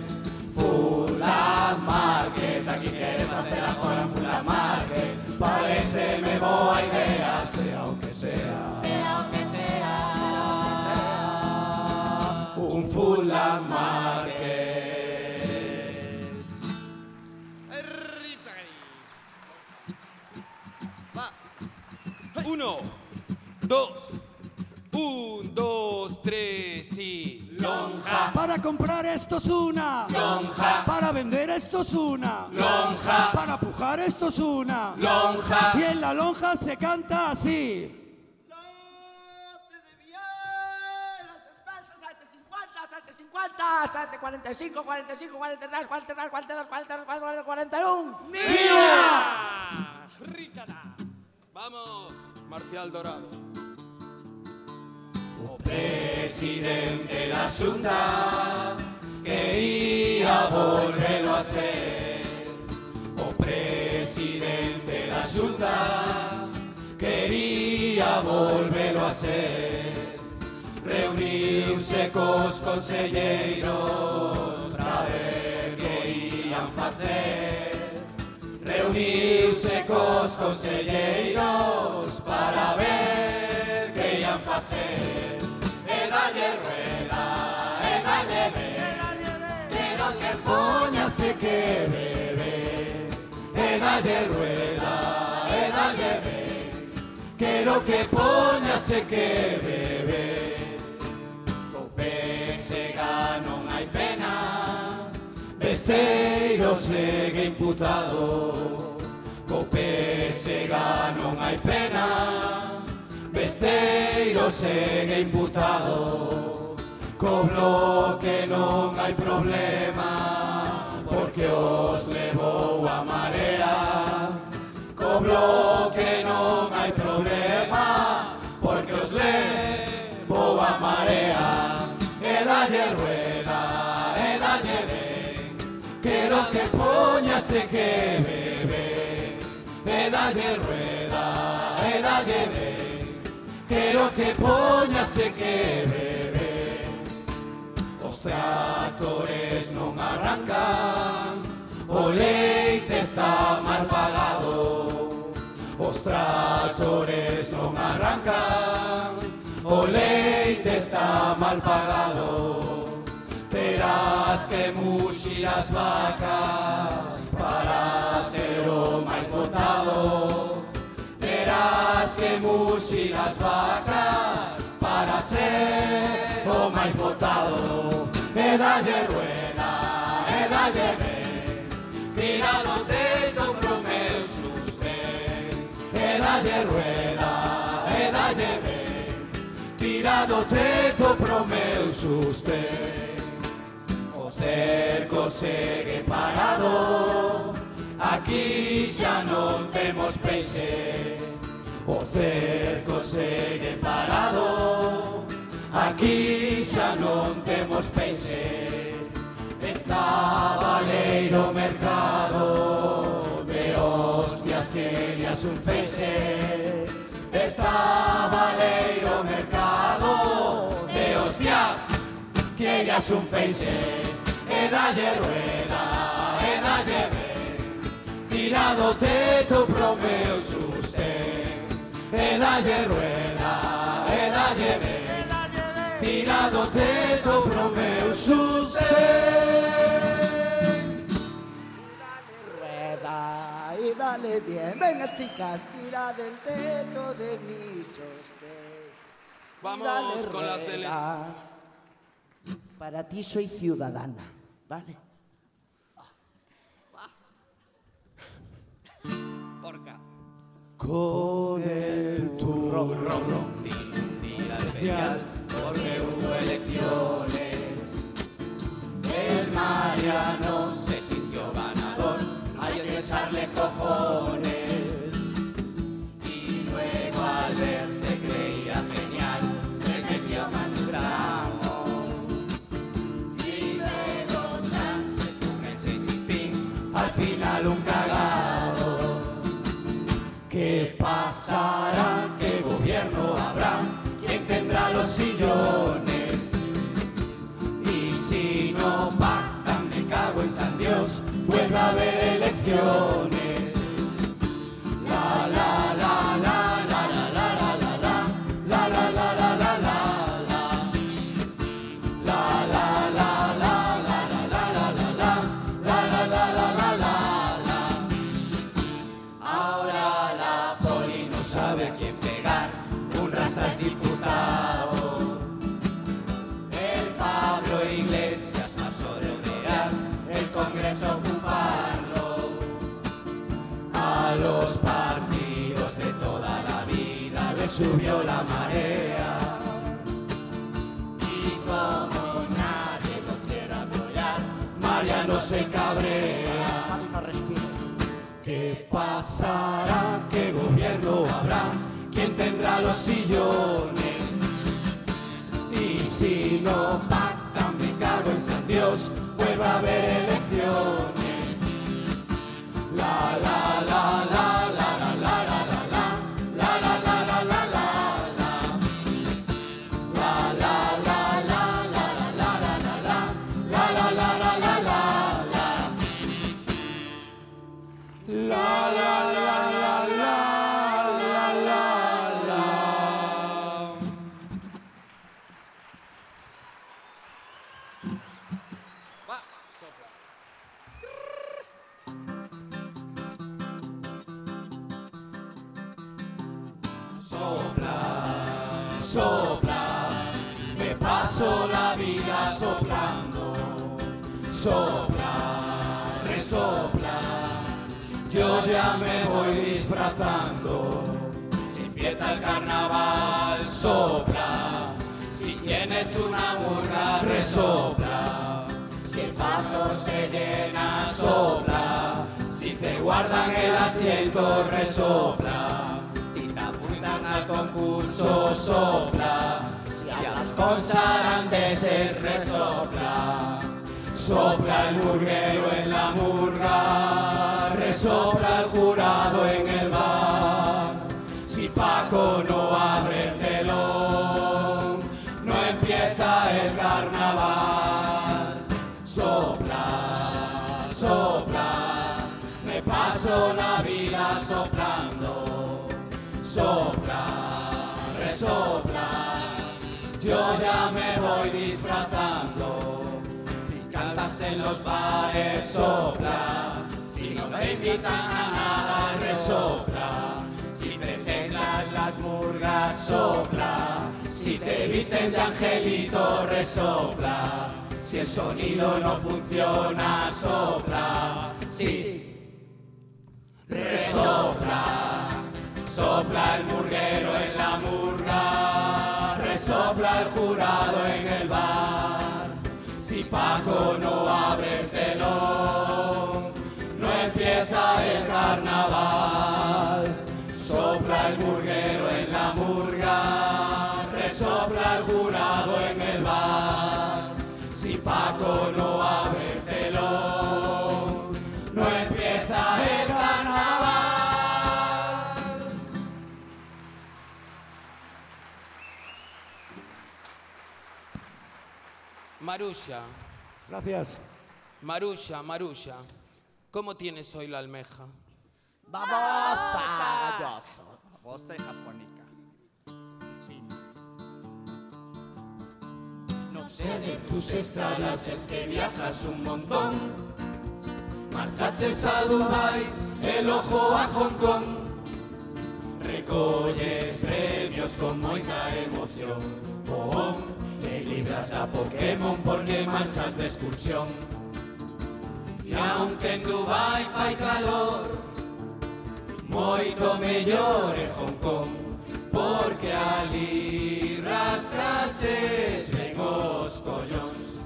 Fulla Market, aquí queremos facer afora Fulla Market Pareceme boa idea, sea o que sea Sea o que sea. Un Fulla Market Uno, dos, un, dos, tres y... Lonja. Para comprar esto es una. Lonja. Para vender esto es una. Lonja. Para pujar esto es una. Lonja. Y en la lonja se canta así. 50, 7, 45, 45, 43, 43, 42, 43, 44, 41. ¡Mía! Vamos, Marcial Dorado. O presidente da Xunta quería volverlo a ser O presidente da Xunta quería volverlo a ser Reuniuse cos conselleiros para ver que ian facer Reuniuse cos conselleiros para ver que ian facer E dalle rueda, e dalle ver Quero que poñase que bebe E dalle rueda, e dalle ver Quero que poñase que bebe Co pesega non hai pena Besteiro segue imputado. Co pesega non hai pena. Besteiro segue imputado. Co bloque non hai problema. Porque os poñase que bebe E dalle rueda, e dalle ben Quero que poñase que bebe Os tractores non arrancan. O leite está mal pagado. Os tractores non arrancan. O leite está mal pagado. Terás que muxir as vacas ser o máis votado Terás que muxir as vacas para ser o máis votado E dalle rueda, e dalle ben Tira do teito pro meu sustén E dalle rueda, e dalle ben Tira do teito pro meu sustén O cerco segue parado. Aquí xa non temos peixe O cerco segue parado Aquí xa non temos peixe Está valeiro mercado. De hostias que le un feixe Está valeiro mercado. De hostias que le un feixe E dalle rueda, e dalle rueda Iradote tu promeo suste, edaie rueda, edaie be, tiradote tu promeo suste. Dale rueda y dale bien, venga chicas, tira del teto de mi soste. Vamos con rueda. las del... Para ti soy ciudadana, ¿vale? Porca. Con el turrón un día especial porque hubo elecciones. El Mariano se sintió ganador. Hay que echarle cojones. Y luego al ver se creía genial. Se metió más gramo. Y luego ¿Qué gobierno habrá? ¿Quién tendrá los sillones? Y si no pactan, me cago en San Dios, vuelve a haber elecciones. La la la subió la marea. Y como nadie lo quiere apoyar, Mariano se cabrea. ¿Qué pasará? ¿Qué gobierno habrá? ¿Quién tendrá los sillones? Y si no pactan, me cago en San Dios, vuelve a haber elecciones. La la Si empieza el carnaval, sopla. Si tienes una murga, resopla. Si el pazo se llena, sopla. Si te guardan el asiento, resopla. Si te apuntas al concurso, sopla. Si hablas con sarandeses, resopla. Sopla el murguero en la murga, resopla el jurado en el. No abre el telón, no empieza el carnaval. Sopla, sopla, me paso la vida soplando. Sopla, resopla, yo ya me voy disfrazando. Si cantas en los bares, sopla. Si no te invitan a nada, resopla. Las murgas, sopla. Si te visten de angelito, resopla. Si el sonido no funciona, sopla. Si resopla, Sopla el murguero en la murga, resopla el jurado en el bar. Si Paco no abre el telón, Marusha. Gracias. Marusha, Marusha. ¿Cómo tienes hoy la almeja? Babosa. Galloso. Babosa y japonica. No sé de tus estradas, es que viajas un montón. Marchaches a Dubai, el ojo a Hong Kong. Recolles premios con moita emoción. Pon, te libras da Pokémon porque marchas de excursión. Y aunque en Dubai fai calor, moito mellor en Hong Kong. Porque ali rascaches ben os collóns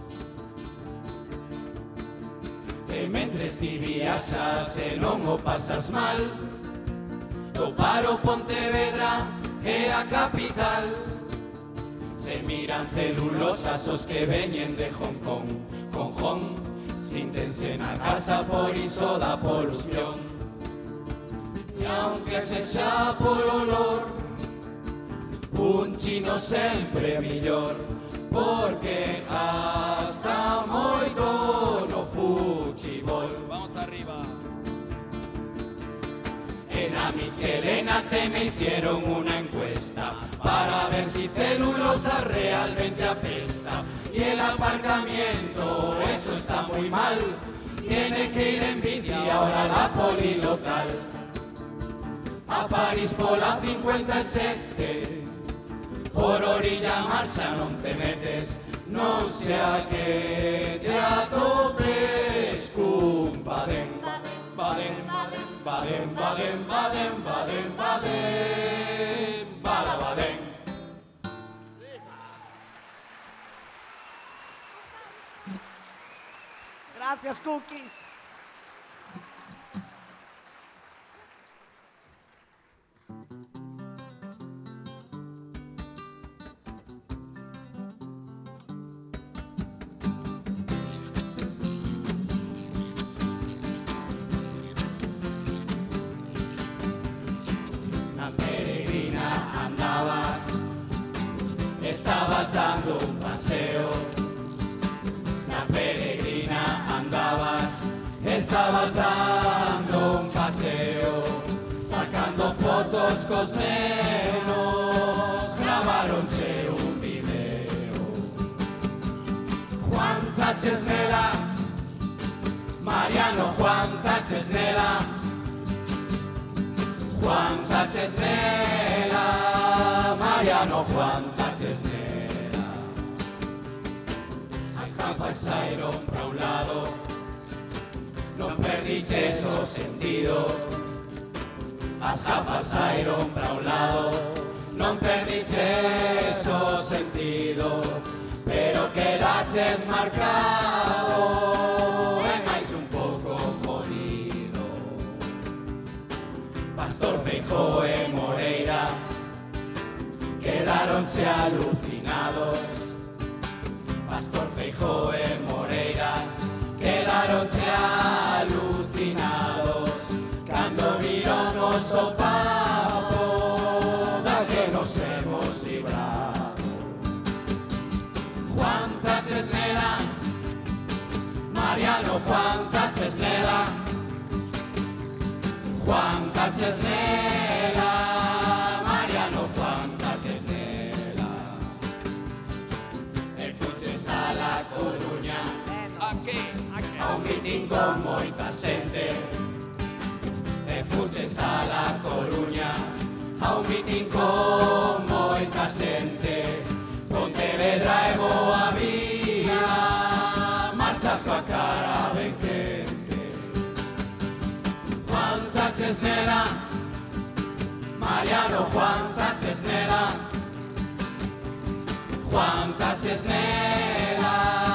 E mentres ti viaxas e non pasas mal Topar o Pontevedra é a capital Se miran celulosas os que veñen de Hong Kong. Con Hong síntense na casa por iso da polución. E aunque se xa polo olor Un chino sempre millor Porque gasta moito no fuchibol Vamos arriba. En la Michelena te me hicieron una encuesta Para ver si celulosa realmente apesta. Y el aparcamiento, eso está muy mal. Tiene que ir en bici ahora la poli local. A París por la 57 Por orilla marcha non te metes. Non sea que te atopes. Cun badén Badén, badén, badén, badén, badén, Gracias, Cookies. Na peregrina andabas Estabas dando un paseo Na peregrina andabas Estabas dando un paseo Sacando fotos cos nenos Gravaronche un video Juan Taches nela Mariano Juan Taches nela Juan Tachesnela, Mariano Juan Tachesnela. cosa fai saíron para un lado Non perdiches o sentido As gafas saíron para un lado Non perdiches o sentido Pero quedaches marcado E máis un pouco jodido Pastor Feijó e Moreira Quedaronse alucinados. Pastor Feijó e Moreira. Quedaronse alucinados Cando viron o sopapo que nos hemos librado. Juan Tachesnela Mariano Juan Tachesnela Juan Tachesnela, Mariano aquí, aquí. A un moita xente E fuches a La Coruña A un mitin moita xente Pontevedra e boa vía Marchas coa cara ben quente Juan Tachesnela Mariano Juan Tachesnela Juan Tachesnela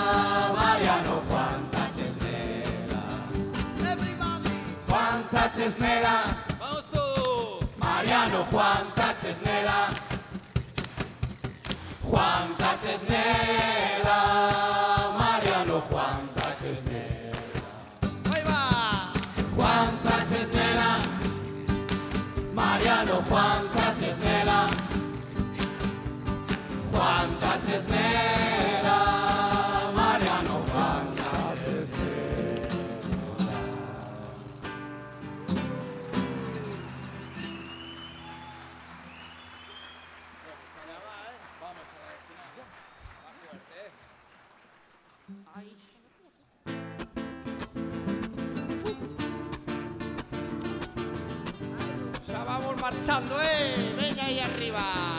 Taches Nela. Vamos todos. Mariano Juan Taches Nela. Juan Taches Nela. Mariano Juan Taches Nela. Ahí va. Juan Taches Nela. Mariano Juan Taches Nela. Juan Taches Nela. marchando, ¡eh! Venga ahí arriba.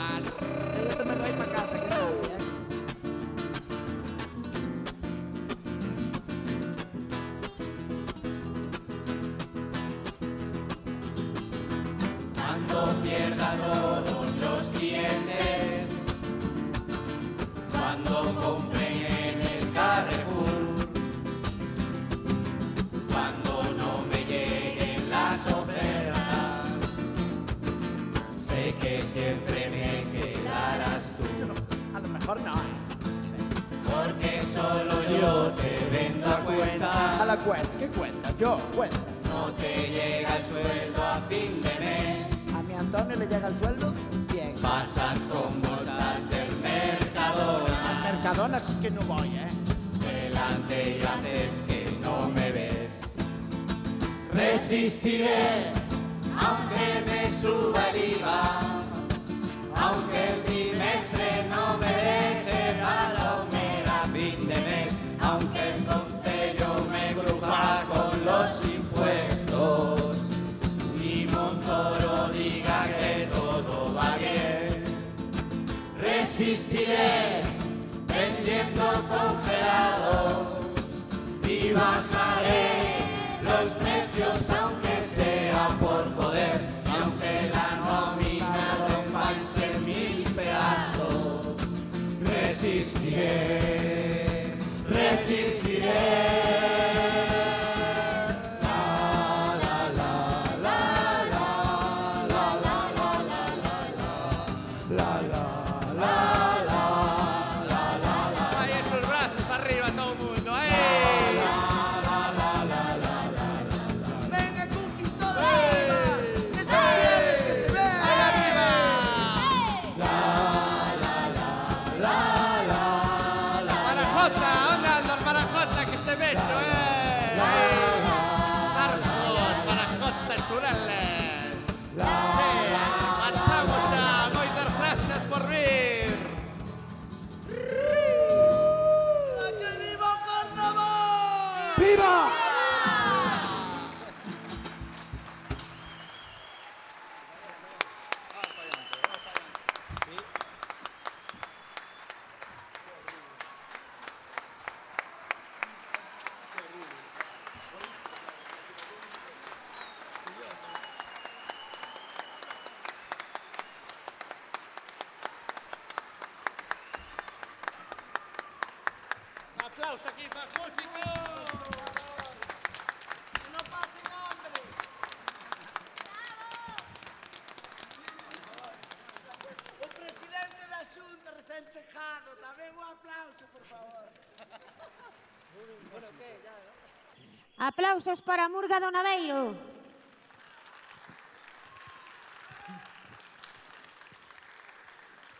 Aplausos para Murga do Naveiro.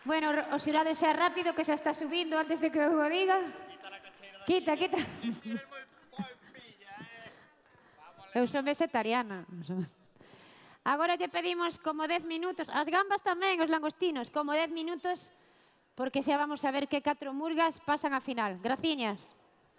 Bueno, o xirade xa rápido que xa está subindo antes de que eu o diga. Quita, quita. Eu sou vegetariana. Agora lle pedimos como 10 minutos, as gambas tamén, os langostinos, como 10 minutos, porque xa vamos a ver que catro murgas pasan a final. Graciñas.